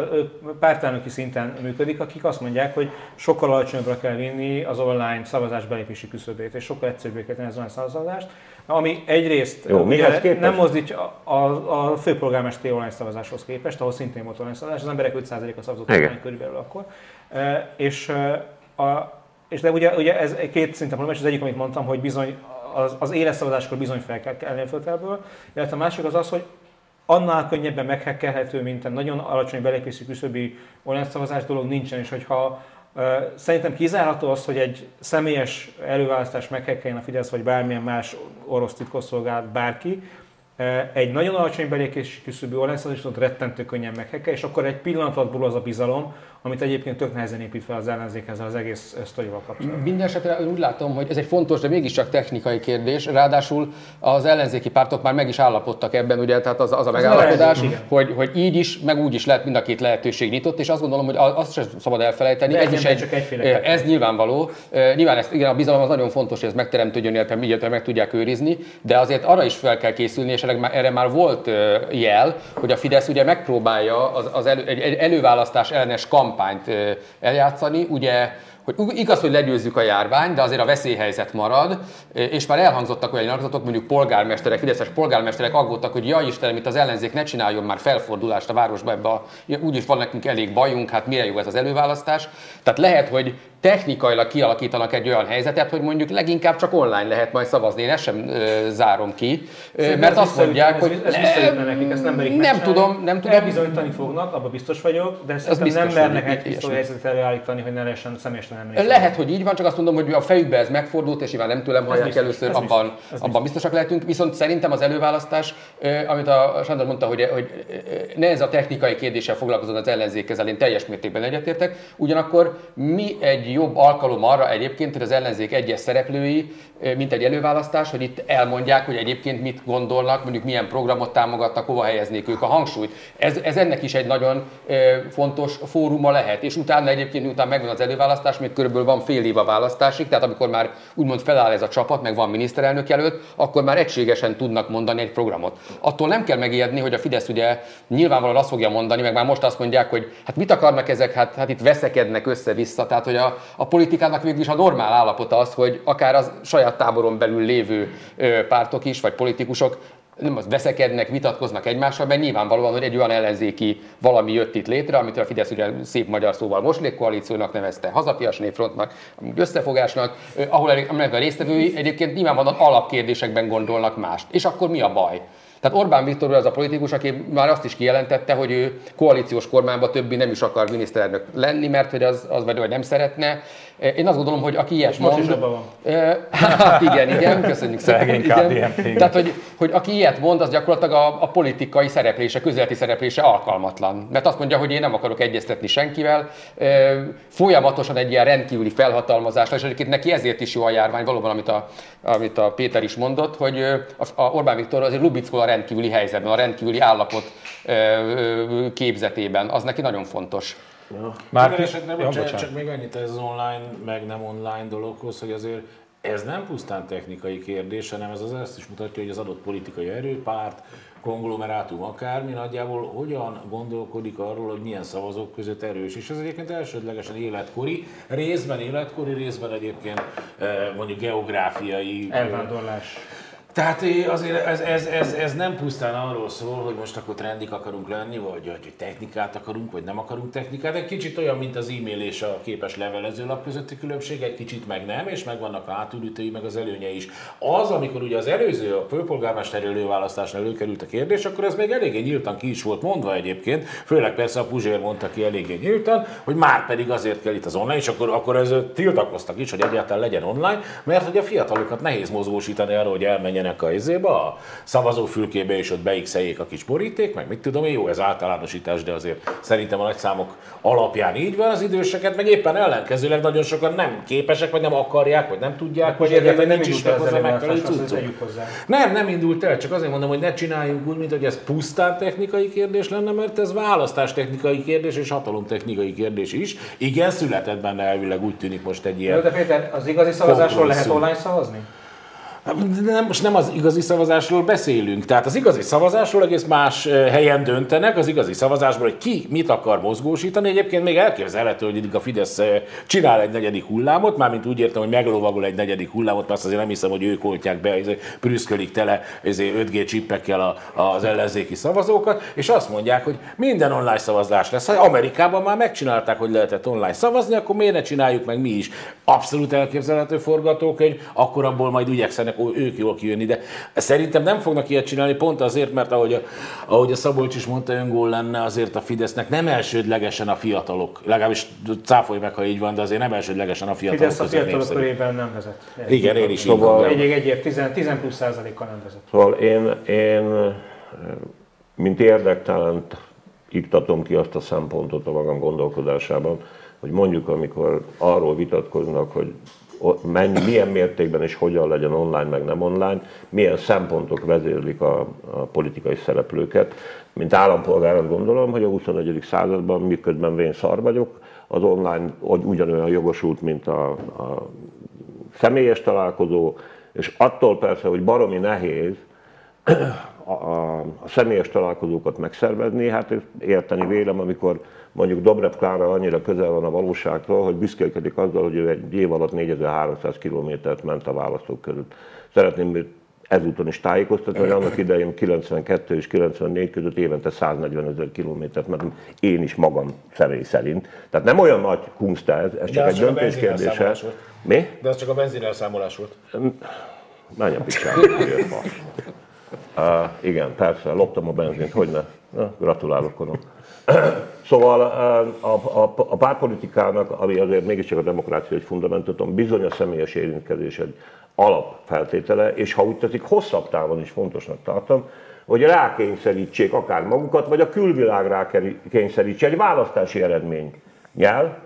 pártelnöki szinten működik, akik azt mondják, hogy sokkal alacsonyabbra kell vinni az online szavazás belépési küszöbét, és sokkal egyszerűbbé kell tenni az online szavazást, ami egyrészt Jó, ugye nem mozdítja a, a, a főpolgármesteri online szavazáshoz képest, ahol szintén volt online szavazás, az emberek 5%-a szavazott online körülbelül akkor. És a, és de ugye, ugye ez két szinten problémás, az egyik, amit mondtam, hogy bizony az, az éles szavazáskor bizony fel kell kelni a földfelből, illetve a másik az az, hogy annál könnyebben meghekkelhető, mint a nagyon alacsony belépési küszöbi online szavazás dolog nincsen, és hogyha Szerintem kizárható az, hogy egy személyes előválasztás meghekkeljen a Fidesz, vagy bármilyen más orosz titkosszolgálat, bárki, egy nagyon alacsony belépési küszöbű online rettentő könnyen meghekkel, és akkor egy pillanat alatt az a bizalom, amit egyébként tök nehezen épít fel az ellenzék ezzel az egész sztorival kapcsolatban. Minden esetre úgy látom, hogy ez egy fontos, de mégiscsak technikai kérdés. Ráadásul az ellenzéki pártok már meg is állapodtak ebben, ugye, tehát az, az a megállapodás, hogy, hogy így is, meg úgy is lehet mind a két lehetőség nyitott, és azt gondolom, hogy azt sem szabad elfelejteni. ez, is egy, csak ez nyilvánvaló. Nyilván ez, igen, a bizalom az nagyon fontos, hogy ez megteremtődjön, illetve meg tudják őrizni, de azért arra is fel kell készülni, és erre már volt jel, hogy a Fidesz ugye megpróbálja az, az elő, egy előválasztás ellenes kamp kampányt eljátszani. Ugye hogy igaz, hogy legyőzzük a járvány, de azért a veszélyhelyzet marad, és már elhangzottak olyan nyilatkozatok, mondjuk polgármesterek, fideszes polgármesterek aggódtak, hogy jaj Istenem, itt az ellenzék ne csináljon már felfordulást a városba, ebbe a, úgyis van nekünk elég bajunk, hát mire jó ez az előválasztás. Tehát lehet, hogy technikailag kialakítanak egy olyan helyzetet, hogy mondjuk leginkább csak online lehet majd szavazni. Én ezt sem ö, zárom ki, ö, mert azt mondják, hogy ez, ez ne, nekik, ezt nem merik Nem tudom, nem tudom. Elbizonyítani fognak, abban biztos vagyok, de szerintem nem mernek egy pisztoly helyzetet előállítani, hogy ne lehessen személyesen nem Lehet, hogy így van, csak azt mondom, hogy a fejükbe ez megfordult, és nyilván nem tőlem hallják biztos, először, abban, biztos, abban biztosak lehetünk. Viszont szerintem az előválasztás, amit a Sándor mondta, hogy, hogy ne ez a technikai kérdéssel foglalkozon az ellenzék ezzel, én teljes mértékben egyetértek. Ugyanakkor mi jobb alkalom arra egyébként, hogy az ellenzék egyes szereplői, mint egy előválasztás, hogy itt elmondják, hogy egyébként mit gondolnak, mondjuk milyen programot támogatnak, hova helyeznék ők a hangsúlyt. Ez, ez ennek is egy nagyon fontos fóruma lehet. És utána egyébként, miután megvan az előválasztás, még körülbelül van fél év a választásig, tehát amikor már úgymond feláll ez a csapat, meg van miniszterelnök jelölt, akkor már egységesen tudnak mondani egy programot. Attól nem kell megijedni, hogy a Fidesz ugye nyilvánvalóan azt fogja mondani, meg már most azt mondják, hogy hát mit akarnak ezek, hát, hát itt veszekednek össze-vissza, tehát hogy a, a politikának végül is a normál állapota az, hogy akár az saját táboron belül lévő pártok is, vagy politikusok nem az veszekednek, vitatkoznak egymással, mert nyilvánvalóan, hogy egy olyan ellenzéki valami jött itt létre, amit a Fidesz ugye szép magyar szóval moslékkoalíciónak nevezte, hazafias népfrontnak, összefogásnak, ahol a résztvevői egyébként nyilvánvalóan alapkérdésekben gondolnak mást. És akkor mi a baj? Tehát Orbán Viktor az a politikus, aki már azt is kijelentette, hogy ő koalíciós kormányban többi nem is akar miniszterelnök lenni, mert hogy az, az vagy, vagy nem szeretne. Én azt gondolom, hogy aki ilyet mond... Most van. *laughs* Hát igen, igen, köszönjük szépen. Igen. Tehát, hogy, hogy aki ilyet mond, az gyakorlatilag a, a politikai szereplése, közéleti szereplése alkalmatlan. Mert azt mondja, hogy én nem akarok egyeztetni senkivel. Folyamatosan egy ilyen rendkívüli felhatalmazásra, és egyébként neki ezért is jó a járvány, valóban, amit a, amit a Péter is mondott, hogy a, a Orbán Viktor azért lubickol a rendkívüli helyzetben, a rendkívüli állapot képzetében. Az neki nagyon fontos. Ja. Már esetben, ja, csak, csak még annyit ez az online, meg nem online dologhoz, hogy azért ez nem pusztán technikai kérdés, hanem ez az ezt is mutatja, hogy az adott politikai erőpárt, konglomerátum akármi nagyjából hogyan gondolkodik arról, hogy milyen szavazók között erős. És ez egyébként elsődlegesen életkori, részben életkori, részben egyébként mondjuk geográfiai. Elvándorlás. Tehát azért ez, ez, ez, ez nem pusztán arról szól, hogy most akkor trendik akarunk lenni, vagy hogy technikát akarunk, vagy nem akarunk technikát. Egy kicsit olyan, mint az e-mail és a képes levelezőlap közötti különbség, egy kicsit meg nem, és megvannak a hátulütői, meg az előnye is. Az, amikor ugye az előző, a főpolgármester előválasztásnál előkerült a kérdés, akkor ez még eléggé nyíltan ki is volt mondva egyébként, főleg persze a Puzsér mondta ki eléggé nyíltan, hogy már pedig azért kell itt az online, és akkor, akkor ez tiltakoztak is, hogy egyáltalán legyen online, mert hogy a fiatalokat nehéz mozgósítani arra, hogy elmenjen menjenek a izébe, a szavazófülkébe, és ott beixeljék a kis boríték, meg mit tudom én, jó, ez általánosítás, de azért szerintem a nagy számok alapján így van az időseket, meg éppen ellenkezőleg nagyon sokan nem képesek, vagy nem akarják, vagy nem tudják, vagy egyáltalán nem is hozzá megfelelő Nem, nem indult el, csak azért mondom, hogy ne csináljunk úgy, mint hogy ez pusztán technikai kérdés lenne, mert ez választás technikai kérdés és hatalom technikai kérdés is. Igen, született benne elvileg úgy tűnik most egy ilyen. De Péter, az igazi szavazásról lehet online szavazni? Nem, most nem az igazi szavazásról beszélünk. Tehát az igazi szavazásról egész más helyen döntenek, az igazi szavazásból, hogy ki mit akar mozgósítani. Egyébként még elképzelhető, hogy a Fidesz csinál egy negyedik hullámot, mármint úgy értem, hogy meglovagol egy negyedik hullámot, mert azt azért nem hiszem, hogy ők oltják be, prüszkölik tele 5G csippekkel az ellenzéki szavazókat, és azt mondják, hogy minden online szavazás lesz. Ha Amerikában már megcsinálták, hogy lehetett online szavazni, akkor miért ne csináljuk meg mi is? Abszolút elképzelhető forgatókönyv, akkor abból majd igyekszenek szeretnének ők jól kijönni, de szerintem nem fognak ilyet csinálni pont azért, mert ahogy a, ahogy a Szabolcs is mondta, öngól lenne azért a Fidesznek nem elsődlegesen a fiatalok, legalábbis cáfolj meg, ha így van, de azért nem elsődlegesen a fiatalok Fidesz a fiatalok körében nem vezet. Igen, én is így Szóval- gondolom. Egy, egy, egy 10, 10 plusz százalékkal nem vezet. Szóval én, én mint érdektelent iktatom ki azt a szempontot a magam gondolkodásában, hogy mondjuk, amikor arról vitatkoznak, hogy mennyi, milyen mértékben és hogyan legyen online, meg nem online, milyen szempontok vezérlik a, a politikai szereplőket. Mint állampolgár azt gondolom, hogy a 21. században, miközben vén szar vagyok, az online ugyanolyan jogosult, mint a, a személyes találkozó, és attól persze, hogy baromi nehéz a, a, személyes találkozókat megszervezni, hát érteni vélem, amikor mondjuk Dobrev Klára annyira közel van a valóságtól, hogy büszkélkedik azzal, hogy ő egy év alatt 4300 kilométert ment a választók között. Szeretném őt ezúton is tájékoztatni, hogy annak idején 92 és 94 között évente 140 ezer kilométert mentem, én is magam személy szerint. Tehát nem olyan nagy kunst ez, ez csak egy csak döntés kérdése. Mi? De az csak a benzinelszámolás volt. Menj a picsába. Uh, igen, persze, loptam a benzint, hogy ne? Na, gratulálok, konom. *clears throat* Szóval uh, a, a, a pártpolitikának, ami azért mégiscsak a demokrácia egy fundamentum, bizony a személyes érintkezés egy alapfeltétele, és ha úgy tetszik, hosszabb távon is fontosnak tartom, hogy rákényszerítsék akár magukat, vagy a külvilág rákényszerítse egy választási eredmény nyel,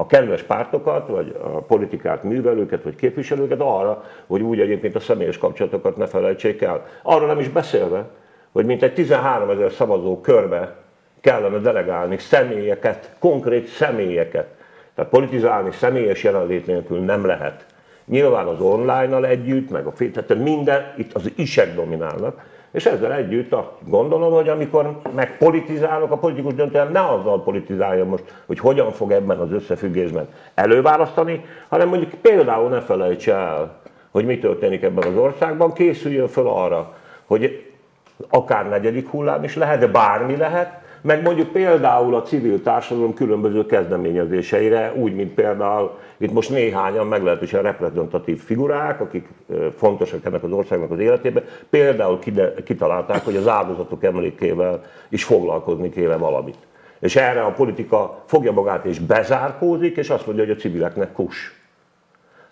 a kedves pártokat, vagy a politikát művelőket, vagy képviselőket arra, hogy úgy egyébként a személyes kapcsolatokat ne felejtsék el. Arról nem is beszélve, hogy mintegy 13 ezer szavazó körbe kellene delegálni személyeket, konkrét személyeket. Tehát politizálni személyes jelenlét nélkül nem lehet. Nyilván az online-nal együtt, meg a fél, tehát minden, itt az isek dominálnak, és ezzel együtt azt gondolom, hogy amikor megpolitizálok, a politikus döntően ne azzal politizálja most, hogy hogyan fog ebben az összefüggésben előválasztani, hanem mondjuk például ne felejtse el, hogy mi történik ebben az országban, készüljön föl arra, hogy akár negyedik hullám is lehet, de bármi lehet, meg mondjuk például a civil társadalom különböző kezdeményezéseire, úgy, mint például itt most néhányan meglehetősen reprezentatív figurák, akik fontosak ennek az országnak az életében, például kitalálták, hogy az áldozatok emlékével is foglalkozni kéne valamit. És erre a politika fogja magát és bezárkózik, és azt mondja, hogy a civileknek kus.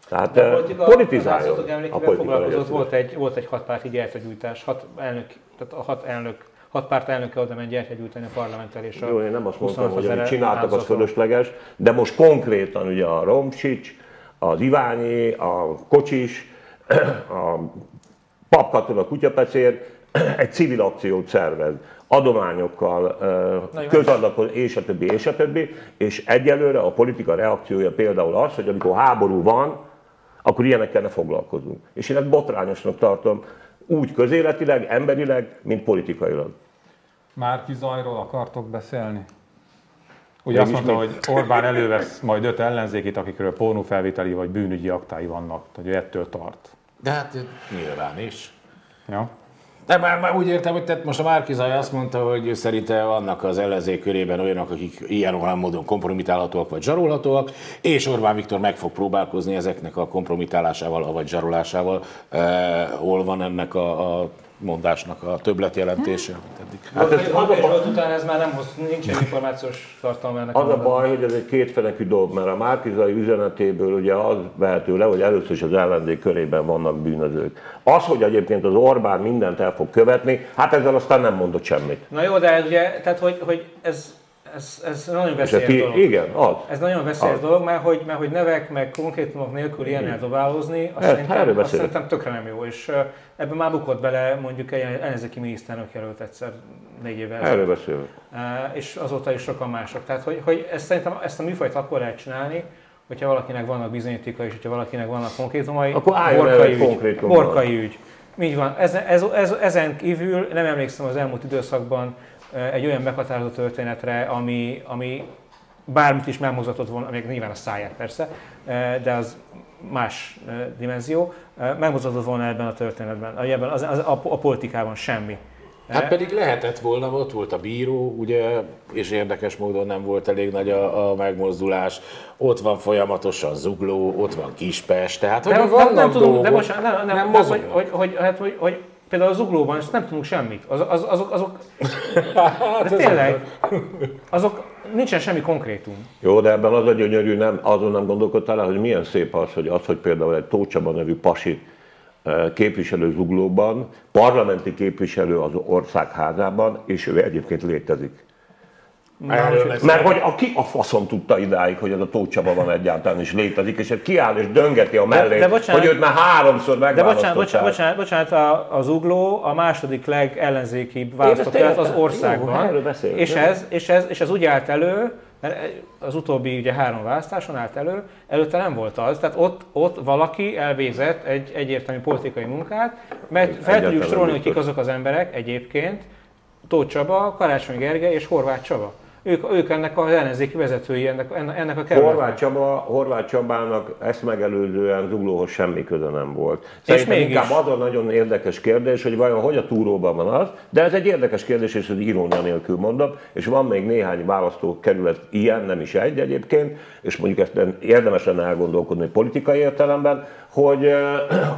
Tehát De a politika, politizáljon. A emlékével politika foglalkozott, volt egy, volt egy hatpárti gyertyagyújtás, hat elnök, tehát a hat elnök, hat párt elnöke oda ment gyertyagyújtani a parlamentelésre. Jó, én nem azt mondtam, 26 hogy amit csináltak, az fölösleges, de most konkrétan ugye a Romsics, az Iványi, a Kocsis, *clears throat* a papkatona kutyapecér *clears throat* egy civil akciót szervez, adományokkal, közadakon, és a többi, és a többi, és egyelőre a politika reakciója például az, hogy amikor háború van, akkor ilyenekkel ne foglalkozunk. És én ezt botrányosnak tartom, úgy közéletileg, emberileg, mint politikailag. Márki Zajról akartok beszélni? Ugye azt mondta, hogy Orbán elővesz majd öt ellenzékit, akikről pornófelvételi vagy bűnügyi aktái vannak. Tehát ő ettől tart. De hát nyilván is. Ja? De már, már úgy értem, hogy tehát most a Márkizaj azt mondta, hogy ő szerinte vannak az ellenzék körében olyanok, akik ilyen olyan módon kompromitálhatóak vagy zsarolhatóak, és Orbán Viktor meg fog próbálkozni ezeknek a kompromitálásával, vagy zsarolásával. Eh, hol van ennek a, a mondásnak a többletjelentése? amit eddig? Hát ez, az, a, volt után ez már nem hoz, nincsen információs tartalma ennek. az a baj, hogy ez egy kétfenekű dolog, mert a Márkizai üzenetéből ugye az vehető le, hogy először is az ellenzék körében vannak bűnözők. Az, hogy egyébként az Orbán mindent el fog követni, hát ezzel aztán nem mondott semmit. Na jó, de ugye, tehát hogy, hogy ez, ez, ez nagyon ez veszélyes ki, dolog. igen, az. Ez nagyon veszélyes Az. dolog, mert hogy, mert hogy nevek, meg konkrétumok nélkül ilyen eldobálózni, azt, Hát, szerintem, azt szerintem tökre nem jó. És ebben már bukott bele mondjuk egy ellenzéki miniszterelnök jelölt egyszer négy évvel Erről beszélünk. És azóta is sokan mások. Tehát, hogy, hogy ezt szerintem ezt a műfajt akkor lehet csinálni, hogyha valakinek vannak bizonyítéka és hogyha valakinek vannak konkrétumai. Akkor el egy konkrétummal. Borkai ügy. Így van. Ez, ez, ez, ezen kívül nem emlékszem az elmúlt időszakban egy olyan meghatározó történetre, ami, ami bármit is megmozgatott volna, még nyilván a száját persze, de az más dimenzió, megmozgatott volna ebben a történetben, ebben az, az, a, a politikában semmi. Hát pedig lehetett volna, ott volt a bíró, ugye, és érdekes módon nem volt elég nagy a, a megmozdulás. Ott van folyamatosan Zugló, ott van Kispest, tehát hogy De, vannak nem, nem tudom, dolgok, de bocsánat, nem, nem, nem nem hogy, hogy, hogy, hát, hogy, hogy, például a zuglóban ezt nem tudunk semmit. Az, az, azok, azok, Hát de tényleg, azok, nincsen semmi konkrétum. Jó, de ebben az a gyönyörű, nem, azon nem gondolkodtál el, hogy milyen szép az, hogy az, hogy például egy Tócsaba nevű pasi eh, képviselő zuglóban, parlamenti képviselő az országházában, és ő egyébként létezik. Erről Mert hogy a, ki a faszon tudta idáig, hogy ez a Tócsaba van egyáltalán is létezik, és egy kiáll és döngeti a mellét, de bocsánat- hogy őt már háromszor De bocsánat, megválasztották. bocsánat, bocsánat, bocsánat a, az ugló a második legellenzékibb választott az országban. Jó, beszélünk, és, nem? ez, és, ez, és ez úgy állt elő, mert az utóbbi ugye három választáson állt elő, előtte nem volt az. Tehát ott, ott valaki elvégzett egy egyértelmű politikai munkát, mert fel tudjuk sorolni, hogy kik azok az emberek egyébként, Tóth Csaba, Karácsony Gergely és Horváth Csaba. Ők, ők ennek az ellenzéki vezetői, ennek, ennek a kerületnek. Horváth, Csaba, Horváth Csabának ezt megelőzően Zuglóhoz semmi köze nem volt. Szerintem mégis. inkább az a nagyon érdekes kérdés, hogy vajon hogy a túróban van az, de ez egy érdekes kérdés, és ez irónia nélkül mondom, és van még néhány választókerület ilyen, nem is egy egyébként, és mondjuk ezt érdemes lenne elgondolkodni politikai értelemben, hogy eh,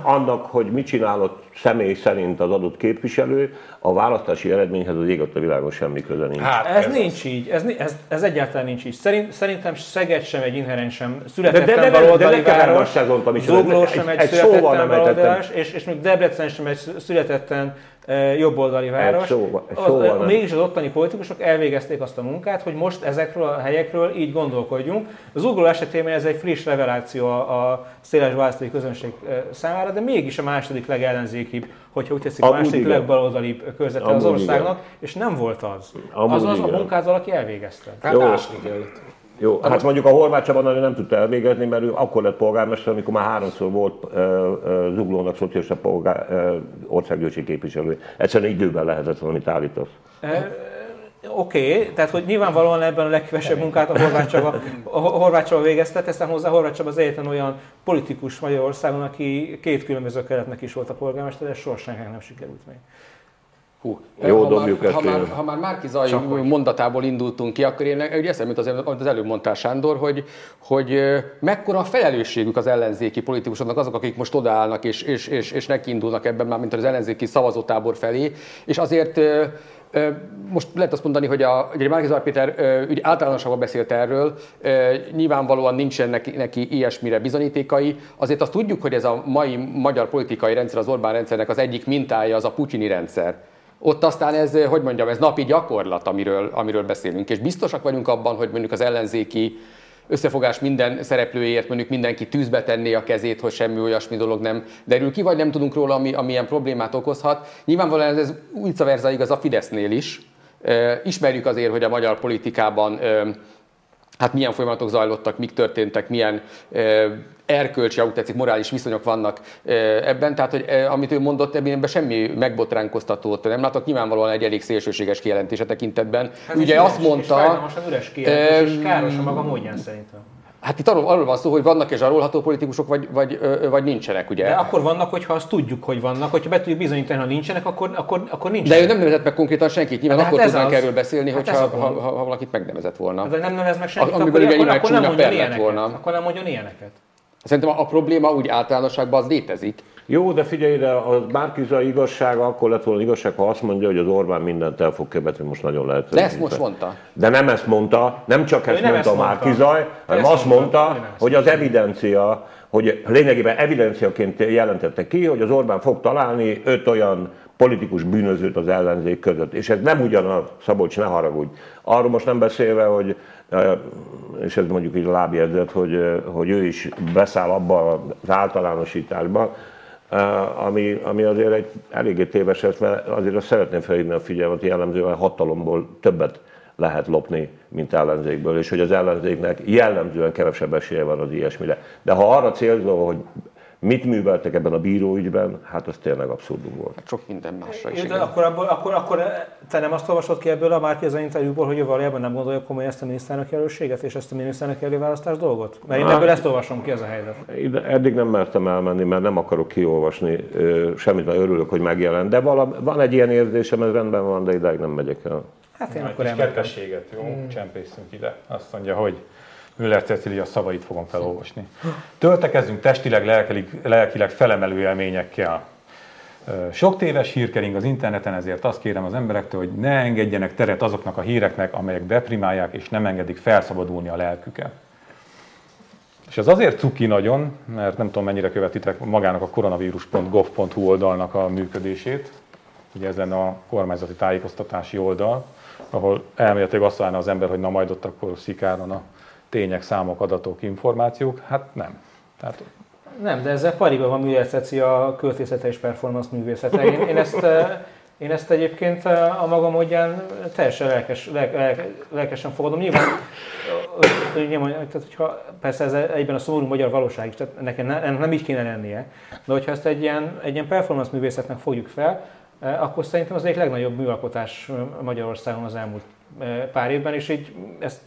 annak, hogy mit csinálott személy szerint az adott képviselő, a választási eredményhez az ég a világon semmi köze nincs. Hát Ez, az. nincs így, ez, ez, ez egyáltalán nincs így. Szerint, szerintem Szeged sem egy inherensen De- születetlen de- de- de- de keverd a város, szezont, ami Zugló sem Egy- egy, egy szóval születetlen nem ejtettem. baloldalás, és, és még Debrecen sem egy születetlen e, jobboldali város. egy Az- mégis az ottani politikusok elvégezték azt a munkát, hogy most ezekről a helyekről így gondolkodjunk. Az Zugló esetében ez egy friss reveláció a, a széles választói közönség számára, de mégis a második legellenzékibb, hogyha úgy tetszik, a második igen. legbaloldalibb körzete az Amúgy országnak, és nem volt az. Amúgy az az a igen. munkát valaki elvégezte. Hát Jó. ásni kellett. Jó, hát mondjuk a Horváth Csaba nagyon nem tudta elvégezni, mert ő akkor lett polgármester, amikor már háromszor volt uh, uh, Zuglónak szocialista polgár, uh, országgyűlési képviselő. Egyszerűen időben lehetett valamit állítasz. Oké, okay, tehát hogy nyilvánvalóan ebben a legkevesebb munkát a Horváth Csaba, a Horváth Csaba végezte, teszem hozzá, Horváth Csaba az egyetlen olyan politikus Magyarországon, aki két különböző keretnek is volt a polgármester, ez soha senkinek nem sikerült még. Hú. Jó, ha dobjuk már, ha már, ha már Márki Zaj mondatából indultunk ki, akkor én ugye eszembe az, az előbb mondtál Sándor, hogy, hogy mekkora a felelősségük az ellenzéki politikusoknak, azok, akik most odaállnak és, és, és, és nekiindulnak ebben már, mint az ellenzéki szavazótábor felé, és azért most lehet azt mondani, hogy a, ugye Márki Zaj Péter ugye általánosabban beszélt erről, nyilvánvalóan nincsen neki, neki ilyesmire bizonyítékai, azért azt tudjuk, hogy ez a mai magyar politikai rendszer, az Orbán rendszernek az egyik mintája az a putyini rendszer. Ott aztán ez, hogy mondjam, ez napi gyakorlat, amiről, amiről beszélünk. És biztosak vagyunk abban, hogy mondjuk az ellenzéki összefogás minden szereplőért mondjuk mindenki tűzbe tenné a kezét, hogy semmi olyasmi dolog nem derül ki, vagy nem tudunk róla, ami, ami problémát okozhat. Nyilvánvalóan ez vice versa igaz a Fidesznél is. Ö, Ismerjük azért, hogy a magyar politikában ö, hát milyen folyamatok zajlottak, mik történtek, milyen erkölcsi, ahogy tetszik, morális viszonyok vannak ebben. Tehát, hogy amit ő mondott, ebben semmi megbotránkoztatót nem látok. Nyilvánvalóan egy elég szélsőséges kijelentése tekintetben. Ugye azt mondta... Fájdalmasan üres kijelentés, és káros a maga módján szerintem. Hát itt arról, arról van szó, hogy vannak és zsarolható politikusok, vagy, vagy, vagy nincsenek, ugye? De akkor vannak, hogyha azt tudjuk, hogy vannak, hogyha be tudjuk bizonyítani, ha nincsenek, akkor, akkor, akkor De nincsenek. ő nem nevezett meg konkrétan senkit, nyilván De akkor hát ez tudnánk az. erről beszélni, Hát hogyha, ha, ha, ha, valakit megnevezett volna. De nem nevez meg senkit, Amiből akkor, akkor, nyilván akkor nem mondjon ilyeneket. volna. Akkor nem mondjon ilyeneket. Szerintem a, a probléma úgy általánosságban az létezik. Jó, de figyelj ide, a Márkizai igazsága akkor lett volna igazság, ha azt mondja, hogy az Orbán mindent el fog követni, most nagyon lehet. De ezt most mondta. De nem ezt mondta, nem csak ezt nem mondta ezt. Márkizaj, hanem azt mondta, mondta, hogy az evidencia, hogy lényegében evidenciaként jelentette ki, hogy az Orbán fog találni öt olyan politikus bűnözőt az ellenzék között. És ez nem ugyanaz, Szabolcs, ne haragudj. Arról most nem beszélve, hogy és ez mondjuk így lábjegyzet, hogy, hogy ő is beszáll abba az általánosításba, ami, ami azért egy eléggé téves, mert azért azt szeretném felhívni a figyelmet, jellemzően hatalomból többet lehet lopni, mint ellenzékből, és hogy az ellenzéknek jellemzően kevesebb esélye van az ilyesmire. De ha arra célzol, hogy Mit műveltek ebben a bíróügyben? Hát az tényleg abszurdum volt. Hát sok minden másra is. De akkor, abból, akkor, akkor te nem azt olvasod ki ebből a Márki az interjúból, hogy ő valójában nem gondolja komolyan ezt a miniszterelnök jelöltséget és ezt a miniszterelnök előválasztás dolgot? Mert én Hát- ebből ezt olvasom ki, ez a helyzet. Ide, eddig nem mertem elmenni, mert nem akarok kiolvasni ö, semmit, mert örülök, hogy megjelent. De vala, van egy ilyen érzésem, ez rendben van, de idáig nem megyek el. Hát én Egy akkor kis jó? Csempészünk ide. Azt mondja, hogy Müller Cecilia szavait fogom felolvasni. Töltekezzünk testileg, lelkileg, lelkileg felemelő élményekkel. Sok téves hírkering az interneten, ezért azt kérem az emberektől, hogy ne engedjenek teret azoknak a híreknek, amelyek deprimálják és nem engedik felszabadulni a lelküket. És ez azért cuki nagyon, mert nem tudom mennyire követitek magának a koronavírus.gov.hu oldalnak a működését. Ugye ez lenne a kormányzati tájékoztatási oldal, ahol elméletileg azt várna az ember, hogy na majd ott akkor szikáron a tények, számok, adatok, információk. Hát nem. Tehát Nem, de ezzel pariba van Ceci a költészete és performance művészete. Én, én, ezt, eh, én ezt egyébként eh, a maga módján teljesen lelkes, lelk, lelk, lelkesen fogadom. Nyilván, hogy- hogy nyilván tehát, hogyha, persze ez egyben a szomorú magyar valóság is, tehát nekem ne, ennek nem így kéne lennie, de hogyha ezt egy ilyen, egy ilyen performance művészetnek fogjuk fel, eh, akkor szerintem az egyik legnagyobb műalkotás eh, Magyarországon az elmúlt eh, pár évben, és így ezt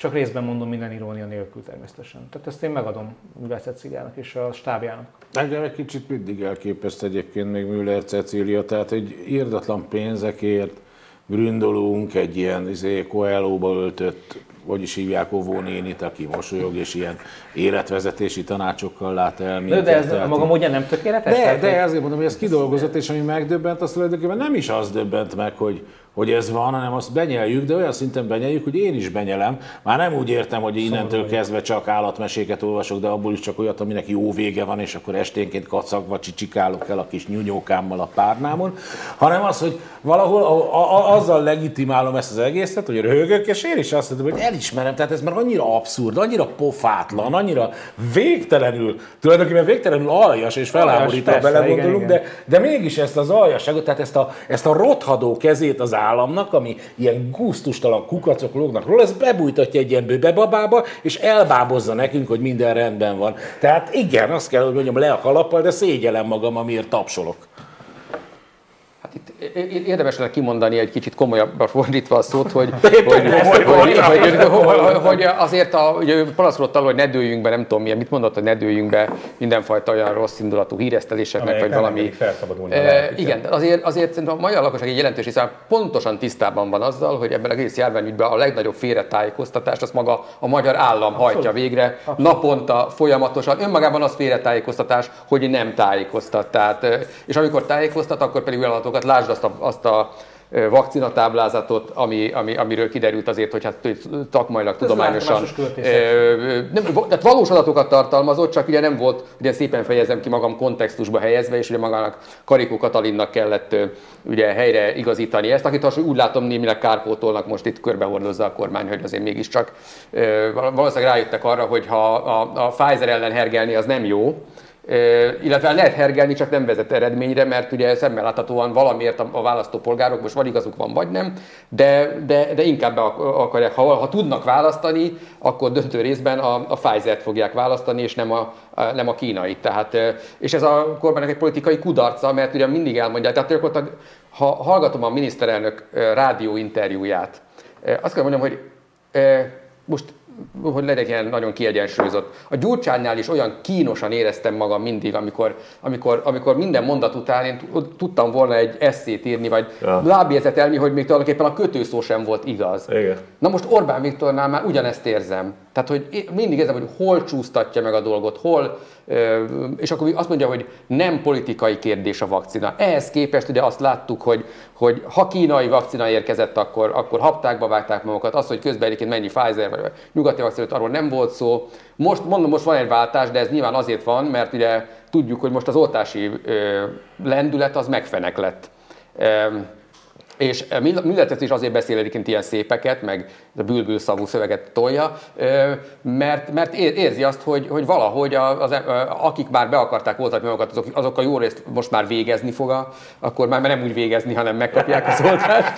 csak részben mondom minden irónia nélkül természetesen. Tehát ezt én megadom Müller Ceciliának és a stábjának. Engem egy kicsit mindig elképeszt egyébként még Müller Cecília, tehát egy írdatlan pénzekért gründolunk egy ilyen izé, Coelho-ba öltött, hogy is hívják Ovó nénit, aki mosolyog, és ilyen életvezetési tanácsokkal lát el De, minket. de ez tehát maga módján nem tökéletes? de, de azért mondom, hogy ez kidolgozott, és ami megdöbbent, az tulajdonképpen nem is az döbbent meg, hogy, hogy ez van, hanem azt benyeljük, de olyan szinten benyeljük, hogy én is benyelem. Már nem úgy értem, hogy innentől kezdve csak állatmeséket olvasok, de abból is csak olyat, aminek jó vége van, és akkor esténként kacagva csicsikálok el a kis nyúnyókámmal a párnámon, hanem az, hogy valahol a, a, a, azzal legitimálom ezt az egészet, hogy röhögök, és én is azt mondom, hogy elismerem, tehát ez már annyira abszurd, annyira pofátlan, annyira végtelenül, tulajdonképpen végtelenül aljas és felháborító, belegondolunk, de, de mégis ezt az aljasságot, tehát ezt a, ezt a rothadó kezét az államnak, ami ilyen gusztustalan kukacok lógnak róla, ez bebújtatja egy ilyen bőbebabába, és elbábozza nekünk, hogy minden rendben van. Tehát igen, azt kell, hogy mondjam, le a kalappal, de szégyellem magam, amiért tapsolok. Hát itt érdemes lenne kimondani egy kicsit komolyabbra fordítva a szót, hogy, *laughs* hogy, hogy, hogy, hogy, hogy, hogy azért a, panaszkodott hogy ne dőljünk be, nem tudom milyen, mit mondott, hogy ne dőljünk be mindenfajta olyan rossz indulatú híreszteléseknek, vagy valami. igen, azért, azért szerintem a magyar lakosság egy jelentős része pontosan tisztában van azzal, hogy ebben a egész járványügyben a legnagyobb félretájékoztatást azt maga a magyar állam hajtja végre, naponta, folyamatosan. Önmagában az félretájékoztatás, hogy nem tájékoztat. Tehát, és amikor tájékoztat, akkor pedig olyan lásd azt a, azt a vakcinatáblázatot, ami, ami, amiről kiderült azért, hogy hát takmailag tudományosan nem, tehát valós adatokat tartalmazott, csak ugye nem volt, ugye szépen fejezem ki magam kontextusba helyezve, és ugye magának Karikó Katalinnak kellett ugye helyre igazítani ezt, akit úgy látom némileg kárpótolnak most itt körbehordozza a kormány, hogy azért mégiscsak valószínűleg rájöttek arra, hogy ha a, a Pfizer ellen hergelni az nem jó, illetve lehet hergelni, csak nem vezet eredményre, mert ugye szemmel láthatóan valamiért a, választópolgárok most vagy igazuk van, vagy nem, de, de, de inkább akarják, ha, ha tudnak választani, akkor döntő részben a, a Pfizer-t fogják választani, és nem a, a, nem a kínait. Tehát, és ez a kormánynak egy politikai kudarca, mert ugye mindig elmondják, tehát gyakorlatilag, ha hallgatom a miniszterelnök rádió interjúját, azt kell mondjam, hogy most hogy legyek ilyen nagyon kiegyensúlyozott. A Gyurcsánynál is olyan kínosan éreztem magam mindig, amikor, amikor, amikor minden mondat után én tud- tudtam volna egy eszét írni, vagy ja. lábjegyzetelni, hogy még tulajdonképpen a kötőszó sem volt igaz. Igen. Na most Orbán Viktornál már ugyanezt érzem. Tehát, hogy mindig érzem, hogy hol csúsztatja meg a dolgot, hol, és akkor azt mondja, hogy nem politikai kérdés a vakcina. Ehhez képest ugye azt láttuk, hogy, hogy ha kínai vakcina érkezett, akkor, akkor haptákba vágták magukat. Az, hogy közben egyébként mennyi Pfizer vagy nyugati vakcina, arról nem volt szó. Most mondom, most van egy váltás, de ez nyilván azért van, mert ugye tudjuk, hogy most az oltási lendület az megfenek lett. És Milletet is azért beszél egyébként ilyen szépeket, meg a bülbül szavú szöveget tolja, mert, mert érzi azt, hogy, hogy valahogy az, az, akik már be akarták voltatni magukat, azok, azok a jó részt most már végezni fog, a, akkor már nem úgy végezni, hanem megkapják az oltást.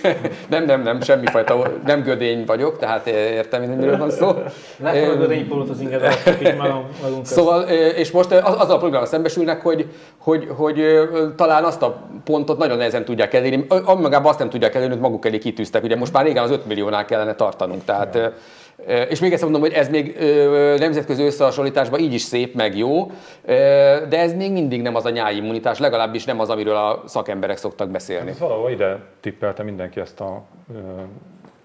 *laughs* nem, nem, nem, semmifajta, nem gödény vagyok, tehát értem, hogy miről van szó. Látom gödénypolót az *laughs* magunk Szóval, és most az, azzal a problémával szembesülnek, hogy, hogy, hogy, hogy talán azt a pontot nagyon nehezen tudják elérni, magában azt nem tudják elérni, hogy maguk elé kitűztek. Ugye most már régen az 5 milliónál kellene tartanunk. Tehát, és még ezt mondom, hogy ez még nemzetközi összehasonlításban így is szép, meg jó, de ez még mindig nem az a nyáimmunitás, legalábbis nem az, amiről a szakemberek szoktak beszélni. Ez valahol ide tippelte mindenki ezt a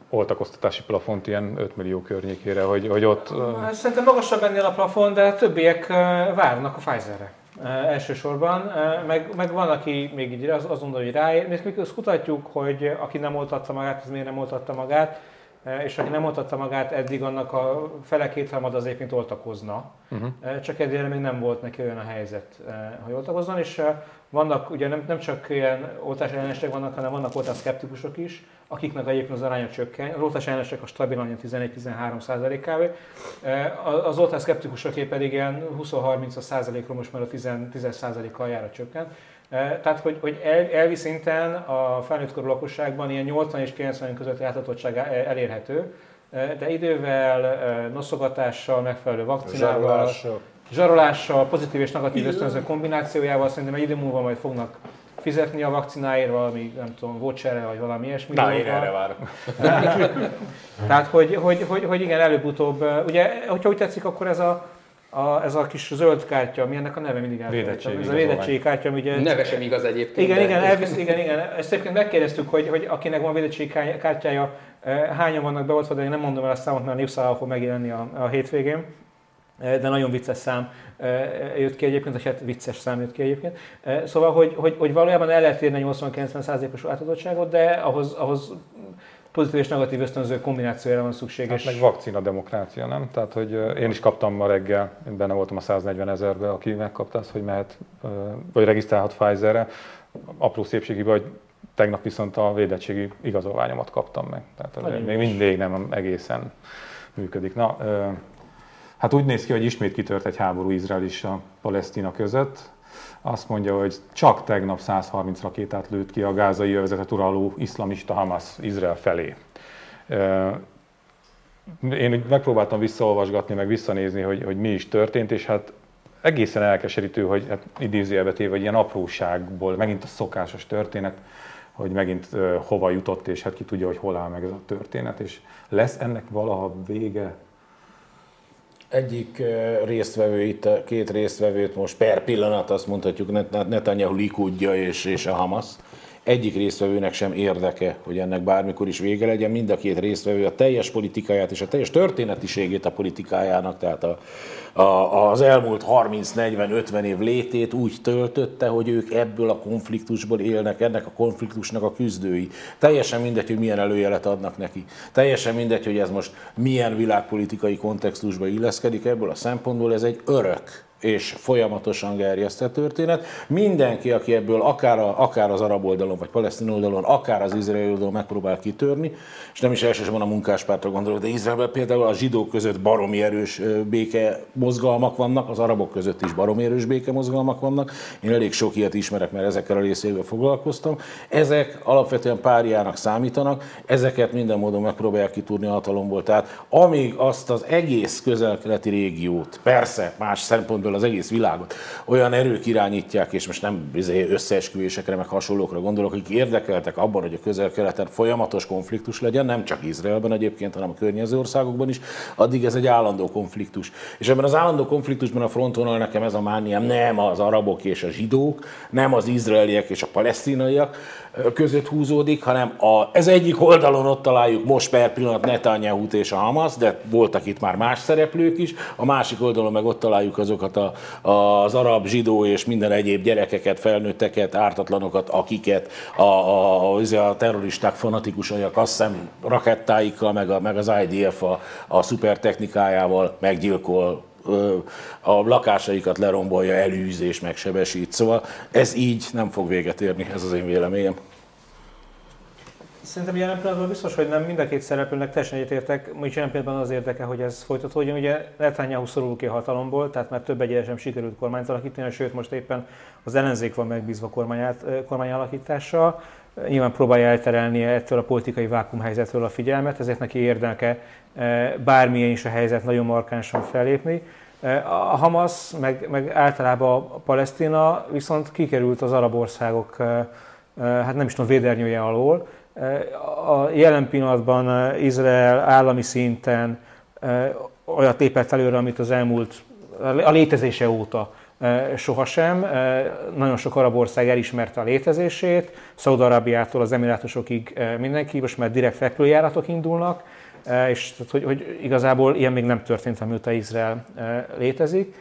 oltakoztatási plafont ilyen 5 millió környékére, hogy, hogy ott... Hát, szerintem magasabb ennél a plafon, de többiek várnak a Pfizerre. Elsősorban, meg, meg van, aki még így az, azt mondja, hogy ráér. Azt kutatjuk, hogy aki nem oltatta magát, az miért nem oltatta magát, és aki nem oltatta magát, eddig annak a fele kétharmad az egyébként oltakozna. Uh-huh. Csak egyre még nem volt neki olyan a helyzet, hogy oltakozzon, és vannak, ugye nem, nem csak ilyen oltás ellenesek vannak, hanem vannak oltás szkeptikusok is, akiknek egyébként az aránya csökken. Az oltás ellenesek a stabilan 11-13 százalékával. Az oltás szkeptikusoké pedig ilyen 20-30 százalékról most már a 10, 10 százalékkal jár a csökken. Tehát, hogy, hogy el, elvi szinten a felnőtt korú lakosságban ilyen 80 és 90 közötti átatottság elérhető, de idővel, noszogatással, megfelelő vakcinával, zsarolással, zsarolással pozitív és negatív ösztönző kombinációjával szerintem egy idő múlva majd fognak fizetni a vakcináért valami, nem tudom, voucherre vagy valami ilyesmi. Na, én erre várok. *laughs* Tehát, hogy, hogy, hogy, hogy igen, előbb-utóbb, ugye, hogyha úgy tetszik, akkor ez a, a, ez a kis zöld kártya, mi ennek a neve mindig elfelejtem. Ez a védettségi kártya, ami ugye... Neve sem igaz egyébként. Igen, igen, elvisz, igen, igen. Ezt egyébként megkérdeztük, hogy, hogy akinek van védettségi kártyája, hányan vannak beoltva, de én nem mondom el a számot, mert a népszállal fog megjelenni a, a hétvégén de nagyon vicces szám jött ki egyébként, vagy hát vicces szám jött ki egyébként. Szóval, hogy, hogy, hogy valójában el lehet érni 80-90%-os átadottságot, de ahhoz, ahhoz pozitív és negatív ösztönző kombinációjára van szükség. Hát meg vakcina demokrácia, nem? Tehát, hogy én is kaptam ma reggel, én benne voltam a 140 ezerbe, aki megkapta azt, hogy mehet, vagy regisztrálhat Pfizerre. Apró szépségiben, hogy tegnap viszont a védettségi igazolványomat kaptam meg. Tehát még mindig nem egészen működik. Na, Hát úgy néz ki, hogy ismét kitört egy háború Izrael és a Palesztina között. Azt mondja, hogy csak tegnap 130 rakétát lőtt ki a gázai övezetet uraló iszlamista Hamas Izrael felé. Én megpróbáltam visszaolvasgatni, meg visszanézni, hogy, hogy mi is történt, és hát egészen elkeserítő, hogy hát idézőjelbe téve, hogy ilyen apróságból, megint a szokásos történet, hogy megint hova jutott, és hát ki tudja, hogy hol áll meg ez a történet, és lesz ennek valaha vége, egyik résztvevő, itt a két résztvevőt most per pillanat azt mondhatjuk Netanyahu Likudja és, és a Hamas. Egyik résztvevőnek sem érdeke, hogy ennek bármikor is vége legyen. Mind a két résztvevő a teljes politikáját és a teljes történetiségét a politikájának, tehát a, a, az elmúlt 30-40-50 év létét úgy töltötte, hogy ők ebből a konfliktusból élnek, ennek a konfliktusnak a küzdői. Teljesen mindegy, hogy milyen előjelet adnak neki. Teljesen mindegy, hogy ez most milyen világpolitikai kontextusba illeszkedik ebből a szempontból, ez egy örök és folyamatosan gerjesztett történet. Mindenki, aki ebből akár, a, akár az arab oldalon, vagy palesztin oldalon, akár az izraeli oldalon megpróbál kitörni, és nem is elsősorban a munkáspártra gondolok, de Izraelben például a zsidók között baromi erős béke mozgalmak vannak, az arabok között is baromi erős béke mozgalmak vannak. Én elég sok ilyet ismerek, mert ezekkel a részével foglalkoztam. Ezek alapvetően párjának számítanak, ezeket minden módon megpróbálják kitúrni a hatalomból. Tehát amíg azt az egész közel-keleti régiót, persze más szempontból az egész világot olyan erők irányítják, és most nem izé összeesküvésekre, meg hasonlókra gondolok, akik érdekeltek abban, hogy a közel-keleten folyamatos konfliktus legyen, nem csak Izraelben egyébként, hanem a környező országokban is, addig ez egy állandó konfliktus. És ebben az állandó konfliktusban a frontvonal nekem ez a mániám nem az arabok és a zsidók, nem az izraeliek és a palesztinaiak, között húzódik, hanem a, ez egyik oldalon ott találjuk most per pillanat netanyahu és a Hamas, de voltak itt már más szereplők is, a másik oldalon meg ott találjuk azokat a, az arab, zsidó és minden egyéb gyerekeket, felnőtteket, ártatlanokat, akiket a, a, a, a terroristák fanatikusaiak azt hiszem rakettáikkal, meg, a, meg az IDF a, a szupertechnikájával meggyilkol a lakásaikat lerombolja, elűz és megsebesít. Szóval ez így nem fog véget érni, ez az én véleményem. Szerintem jelen pillanatban biztos, hogy nem mind a két szereplőnek teljesen egyetértek. Most jelen pillanatban az érdeke, hogy ez folytatódjon. Ugye Netanyahu szorul ki a hatalomból, tehát már több egyre sem sikerült kormányt alakítani, sőt most éppen az ellenzék van megbízva kormányát, kormány alakítással. Nyilván próbálja elterelni ettől a politikai vákumhelyzetről a figyelmet, ezért neki érdeke bármilyen is a helyzet nagyon markánsan fellépni. A Hamas, meg, meg általában a Palesztina viszont kikerült az arab országok, hát nem is tudom, védernyője alól, a jelen pillanatban Izrael állami szinten olyat lépett előre, amit az elmúlt, a létezése óta sohasem. Nagyon sok arab ország elismerte a létezését, Szaudarábiától az Emirátusokig mindenki, most már direkt repülőjáratok indulnak, és tehát, hogy, hogy igazából ilyen még nem történt, amióta Izrael létezik.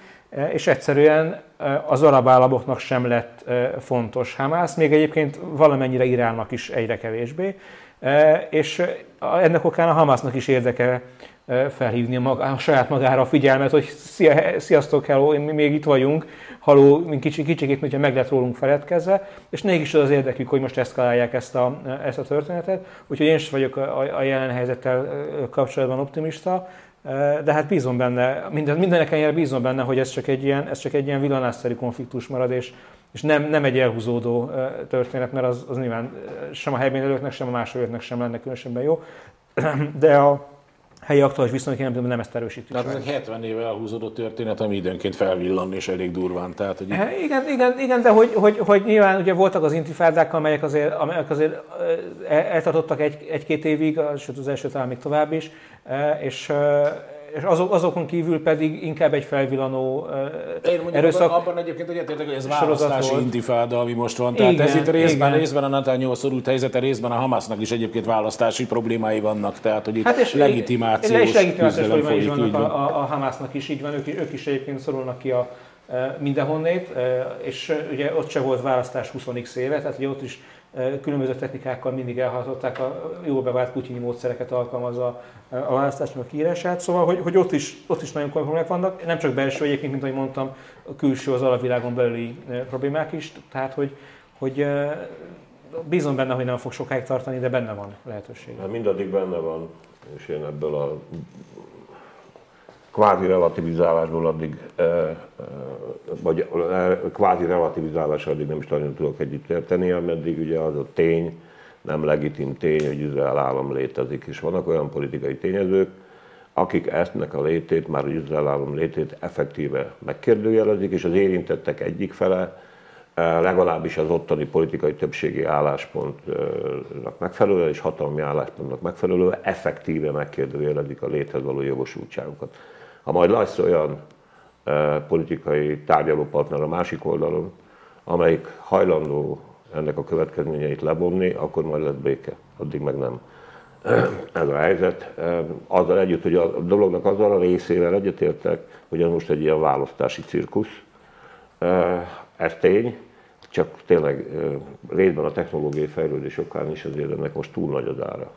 És egyszerűen az arab államoknak sem lett fontos Hamász, még egyébként valamennyire Iránnak is egyre kevésbé. És ennek okán a Hamásznak is érdeke felhívni a, maga, a saját magára a figyelmet, hogy szia, sziasztok, hello, mi még itt vagyunk, haló, mint kicsi, kicsikét, hogyha meg lett rólunk feledkezve, és mégis az az érdekük, hogy most eszkalálják ezt a, ezt a történetet, úgyhogy én is vagyok a, a jelen helyzettel kapcsolatban optimista, de hát bízom benne, minden, mindenek ellenére bízom benne, hogy ez csak egy ilyen, ez csak egy ilyen villanásszerű konfliktus marad, és, és nem, nem egy elhúzódó történet, mert az, az nyilván sem a helybénelőknek, sem a másolóknak sem lenne különösebben jó. *clears throat* De a helyi aktuális viszonyok nem, nem ezt erősítik. Tehát ez egy 70 éve elhúzódó történet, ami időnként felvillan és elég durván. Tehát, hogy igen, igen, igen, de hogy, hogy, hogy, nyilván ugye voltak az intifádák, amelyek azért, amelyek azért eltartottak egy, egy-két évig, sőt az első talán még tovább is, és és azok, azokon kívül pedig inkább egy felvillanó Én erőszak. Abban, egyébként egyetértek, hogy ez választási intifáda, ami most van. Tehát igen, ez itt részben, igen. részben a Netanyahu szorult helyzete, részben a Hamasnak is egyébként választási problémái vannak. Tehát, hogy itt hát és legitimációs, és legitimációs problémái vannak a, a, a Hamasnak is, így van, ők, ők is egyébként szorulnak ki a mindenhonnét, és ugye ott se volt választás 20 éve, tehát ugye ott is különböző technikákkal mindig elhatották a jó bevált putyini módszereket alkalmazva a választásnak a kiírását. Szóval, hogy, hogy ott, is, ott is nagyon komoly problémák vannak, nem csak belső egyébként, mint ahogy mondtam, a külső az alapvilágon belüli problémák is, tehát hogy, hogy bízom benne, hogy nem fog sokáig tartani, de benne van lehetőség. Hát mindaddig benne van, és én ebből a kvázi relativizálásból addig, vagy kvázi relativizálás addig nem is nagyon tudok együtt érteni, ameddig ugye az a tény, nem legitim tény, hogy Izrael állam létezik, és vannak olyan politikai tényezők, akik eztnek a létét, már az Izrael állam létét effektíve megkérdőjelezik, és az érintettek egyik fele legalábbis az ottani politikai többségi álláspontnak megfelelően és hatalmi álláspontnak megfelelően effektíve megkérdőjelezik a léthez való jogosultságokat. Ha majd lesz olyan politikai tárgyalópartner a másik oldalon, amelyik hajlandó ennek a következményeit lebomni, akkor majd lesz béke. Addig meg nem. *clears throat* Ez a helyzet. Azzal együtt, hogy a dolognak azzal a részével egyetértek, hogy ez most egy ilyen választási cirkusz. Ez tény, csak tényleg részben a technológiai fejlődés okán is azért ennek most túl nagy az ára.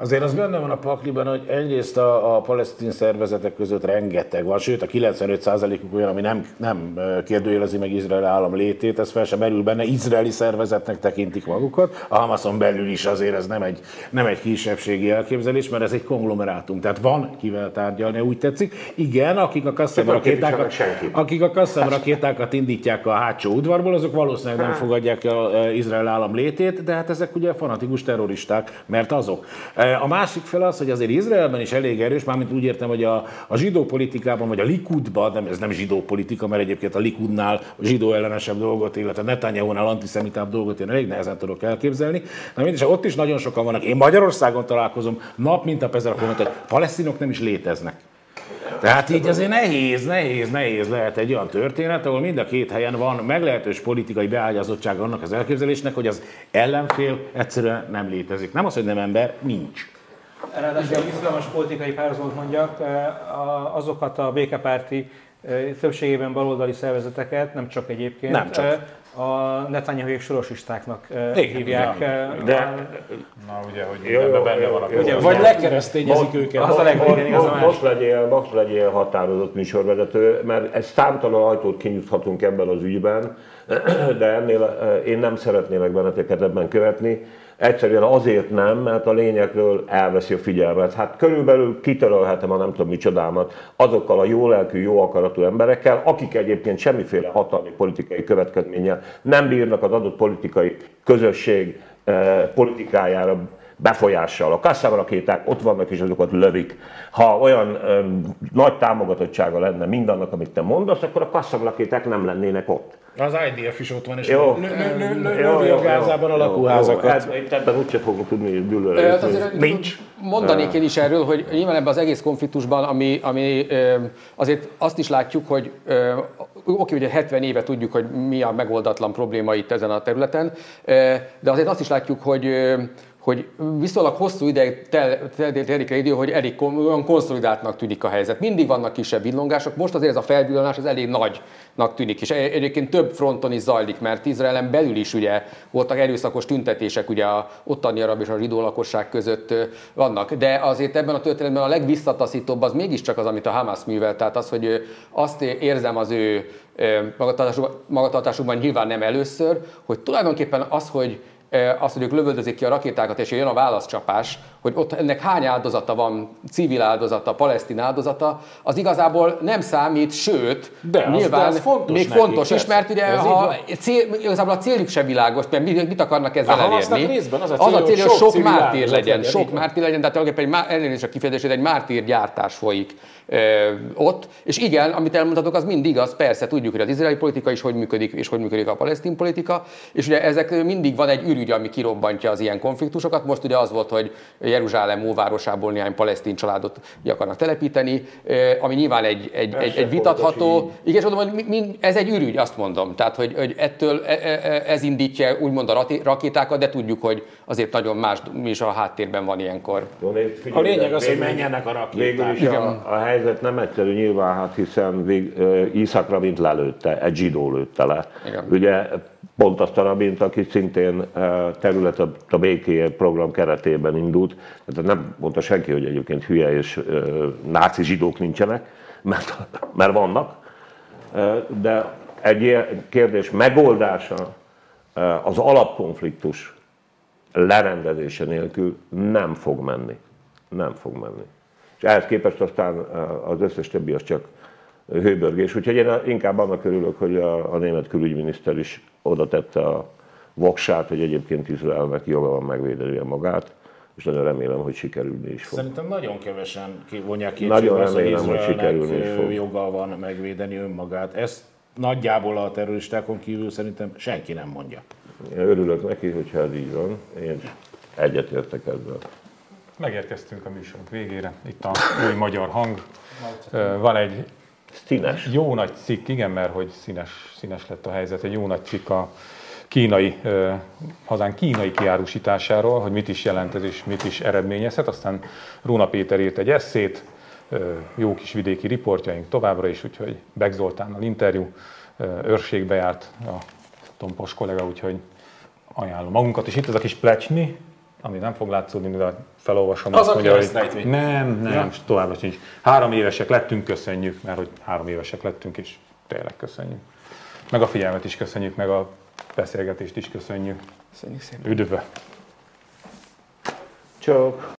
Azért az benne van a pakliban, hogy egyrészt a, a palesztin szervezetek között rengeteg van, sőt a 95%-uk olyan, ami nem, nem kérdőjelezi meg Izrael állam létét, ez fel sem merül benne, izraeli szervezetnek tekintik magukat, a Hamason belül is azért ez nem egy, nem egy kisebbségi elképzelés, mert ez egy konglomerátum, tehát van kivel tárgyalni, úgy tetszik. Igen, akik a Kasszem rakétákat, akik a Kasszem rakétákat indítják a hátsó udvarból, azok valószínűleg nem hát. fogadják el Izrael állam létét, de hát ezek ugye fanatikus terroristák, mert azok. A másik fel az, hogy azért Izraelben is elég erős, mármint úgy értem, hogy a, a zsidó politikában, vagy a Likudban, nem, ez nem zsidó politika, mert egyébként a Likudnál zsidó ellenesebb dolgot, illetve Netanyahu-nál antiszemitább dolgot én elég nehezen tudok elképzelni. Na mindegy, ott is nagyon sokan vannak. Én Magyarországon találkozom nap mint a ezzel a komment, hogy palesztinok nem is léteznek. Tehát így azért nehéz, nehéz, nehéz lehet egy olyan történet, ahol mind a két helyen van meglehetős politikai beágyazottság annak az elképzelésnek, hogy az ellenfél egyszerűen nem létezik. Nem az, hogy nem ember, nincs. Ráadásul a izgalmas politikai párhuzamot mondjak, azokat a békepárti többségében baloldali szervezeteket, nem csak egyébként, nem csak a netanyahu sorosistáknak Igen, hívják. Ja. De, na ugye, hogy jó, ebben benne van a ugye, Vagy lekeresztényezik őket. Az a legvégén az most, most, legyél, most legyél határozott műsorvezető, mert egy számtalan ajtót kinyithatunk ebben az ügyben, *clears throat* de ennél én nem szeretnélek benneteket ebben követni. Egyszerűen azért nem, mert a lényekről elveszi a figyelmet. Hát körülbelül kitörölhetem a nem tudom micsodámat azokkal a jó lelkű, jó akaratú emberekkel, akik egyébként semmiféle hatalmi politikai következménnyel nem bírnak az adott politikai közösség eh, politikájára befolyással. A kasszavrakéták ott vannak és azokat lövik. Ha olyan ö, nagy támogatottsága lenne mindannak, amit te mondasz, akkor a kasszavrakéták nem lennének ott. Az IDF is ott van, és Jó. lő, lő, lő, lő, Jó, jó, a Gázában a jó, lakóházakat. jó. Hát, itt ebben úgyse fogok tudni Hát gyűlölni. azért Nincs. Mondanék én is erről, hogy nyilván ebben az egész konfliktusban, ami, ami azért azt is látjuk, hogy oké, ugye 70 éve tudjuk, hogy mi a megoldatlan probléma itt ezen a területen, de azért azt is látjuk, hogy hogy viszonylag hosszú ideig tel- tel- telik el idő, hogy elég olyan konszolidáltnak tűnik a helyzet. Mindig vannak kisebb villongások, most azért ez a felvillanás ez elég nagynak tűnik, és egy- egyébként több fronton is zajlik, mert Izraelen belül is ugye voltak erőszakos tüntetések ugye a ottani arab és a zsidó lakosság között vannak, de azért ebben a történetben a legvisszataszítóbb az mégiscsak az, amit a Hamas művel, tehát az, hogy azt érzem az ő magatartásukban, magatartásukban nyilván nem először, hogy tulajdonképpen az, hogy eh, azt, hogy ők lövöldözik ki a rakétákat, és jön a válaszcsapás, hogy ott ennek hány áldozata van, civil áldozata, palesztin áldozata, az igazából nem számít, sőt, De az- nyilván de az fontos még nekik, fontos is, mert ugye ha cél, igazából a céljuk sem világos, mert mit, mit akarnak ezzel A Hamasnak elérni? részben az a az célja, a cél, hogy sok sok mártír legyen, legyen, sok mártír legyen, tehát tulajdonképpen egy elnézést a kifejezését, egy mártír gyártás folyik ott. És igen, amit elmondhatok, az mind igaz, persze tudjuk, hogy az izraeli politika is hogy működik, és hogy működik a palesztin politika, és ugye ezek mindig van egy ürügy, ami kirobbantja az ilyen konfliktusokat. Most ugye az volt, hogy Jeruzsálem óvárosából néhány palesztin családot akarnak telepíteni, ami nyilván egy, egy, egy, egy vitatható, igen, és mondom, hogy mi- mi- ez egy ürügy, azt mondom. Tehát, hogy, hogy ettől e- e- ez indítja úgymond a rakétákat, de tudjuk, hogy azért nagyon más mi is a háttérben van ilyenkor. Jó, nézd, figyelj, A lényeg az, hogy végül- menjenek a Végül rakéták. is a, a helyzet nem egyszerű nyilván, hát hiszen vég, ö, Iszak Rabint lelőtte, egy zsidó lőtte le. Igen. Ugye pont azt a Rabint, aki szintén terület a, a béké program keretében indult, tehát nem mondta senki, hogy egyébként hülye és náci zsidók nincsenek, mert, mert vannak, de egy ilyen kérdés megoldása az alapkonfliktus lerendezése nélkül nem fog menni. Nem fog menni. És ehhez képest aztán eh, az összes többi az csak hőbörgés. Úgyhogy én inkább annak örülök, hogy a, a német külügyminiszter is oda tette a voksát, hogy egyébként Izraelnek joga van megvédenie magát, és nagyon remélem, hogy sikerülni is fog. Szerintem nagyon kevesen ki- vonják ki Nagyon az, hogy remélem, hogy Izraelnek, sikerülni is ö, fog. joga van megvédeni önmagát. Ezt nagyjából a terroristákon kívül szerintem senki nem mondja. Én örülök neki, hogyha ez így van. Én egyetértek ezzel. Megérkeztünk a műsorunk végére. Itt a új magyar hang. Van egy Színes. jó nagy cikk, igen, mert hogy színes, színes lett a helyzet, egy jó nagy cikk a kínai, hazán kínai kiárusításáról, hogy mit is jelent ez és mit is eredményezhet. Aztán Róna Péter írt egy eszét, jó kis vidéki riportjaink továbbra is, úgyhogy Beck Zoltánnal interjú, őrségbe járt a Tompos kollega, úgyhogy ajánlom magunkat. És itt ez a kis plecsni, ami nem fog látszódni, de felolvasom. Az azt a mondja, hogy keresztrejtvény. nem, nem, Ja. továbbra sincs. Három évesek lettünk, köszönjük, mert hogy három évesek lettünk, és tényleg köszönjük. Meg a figyelmet is köszönjük, meg a beszélgetést is köszönjük. Köszönjük szépen. Üdvö! Csak.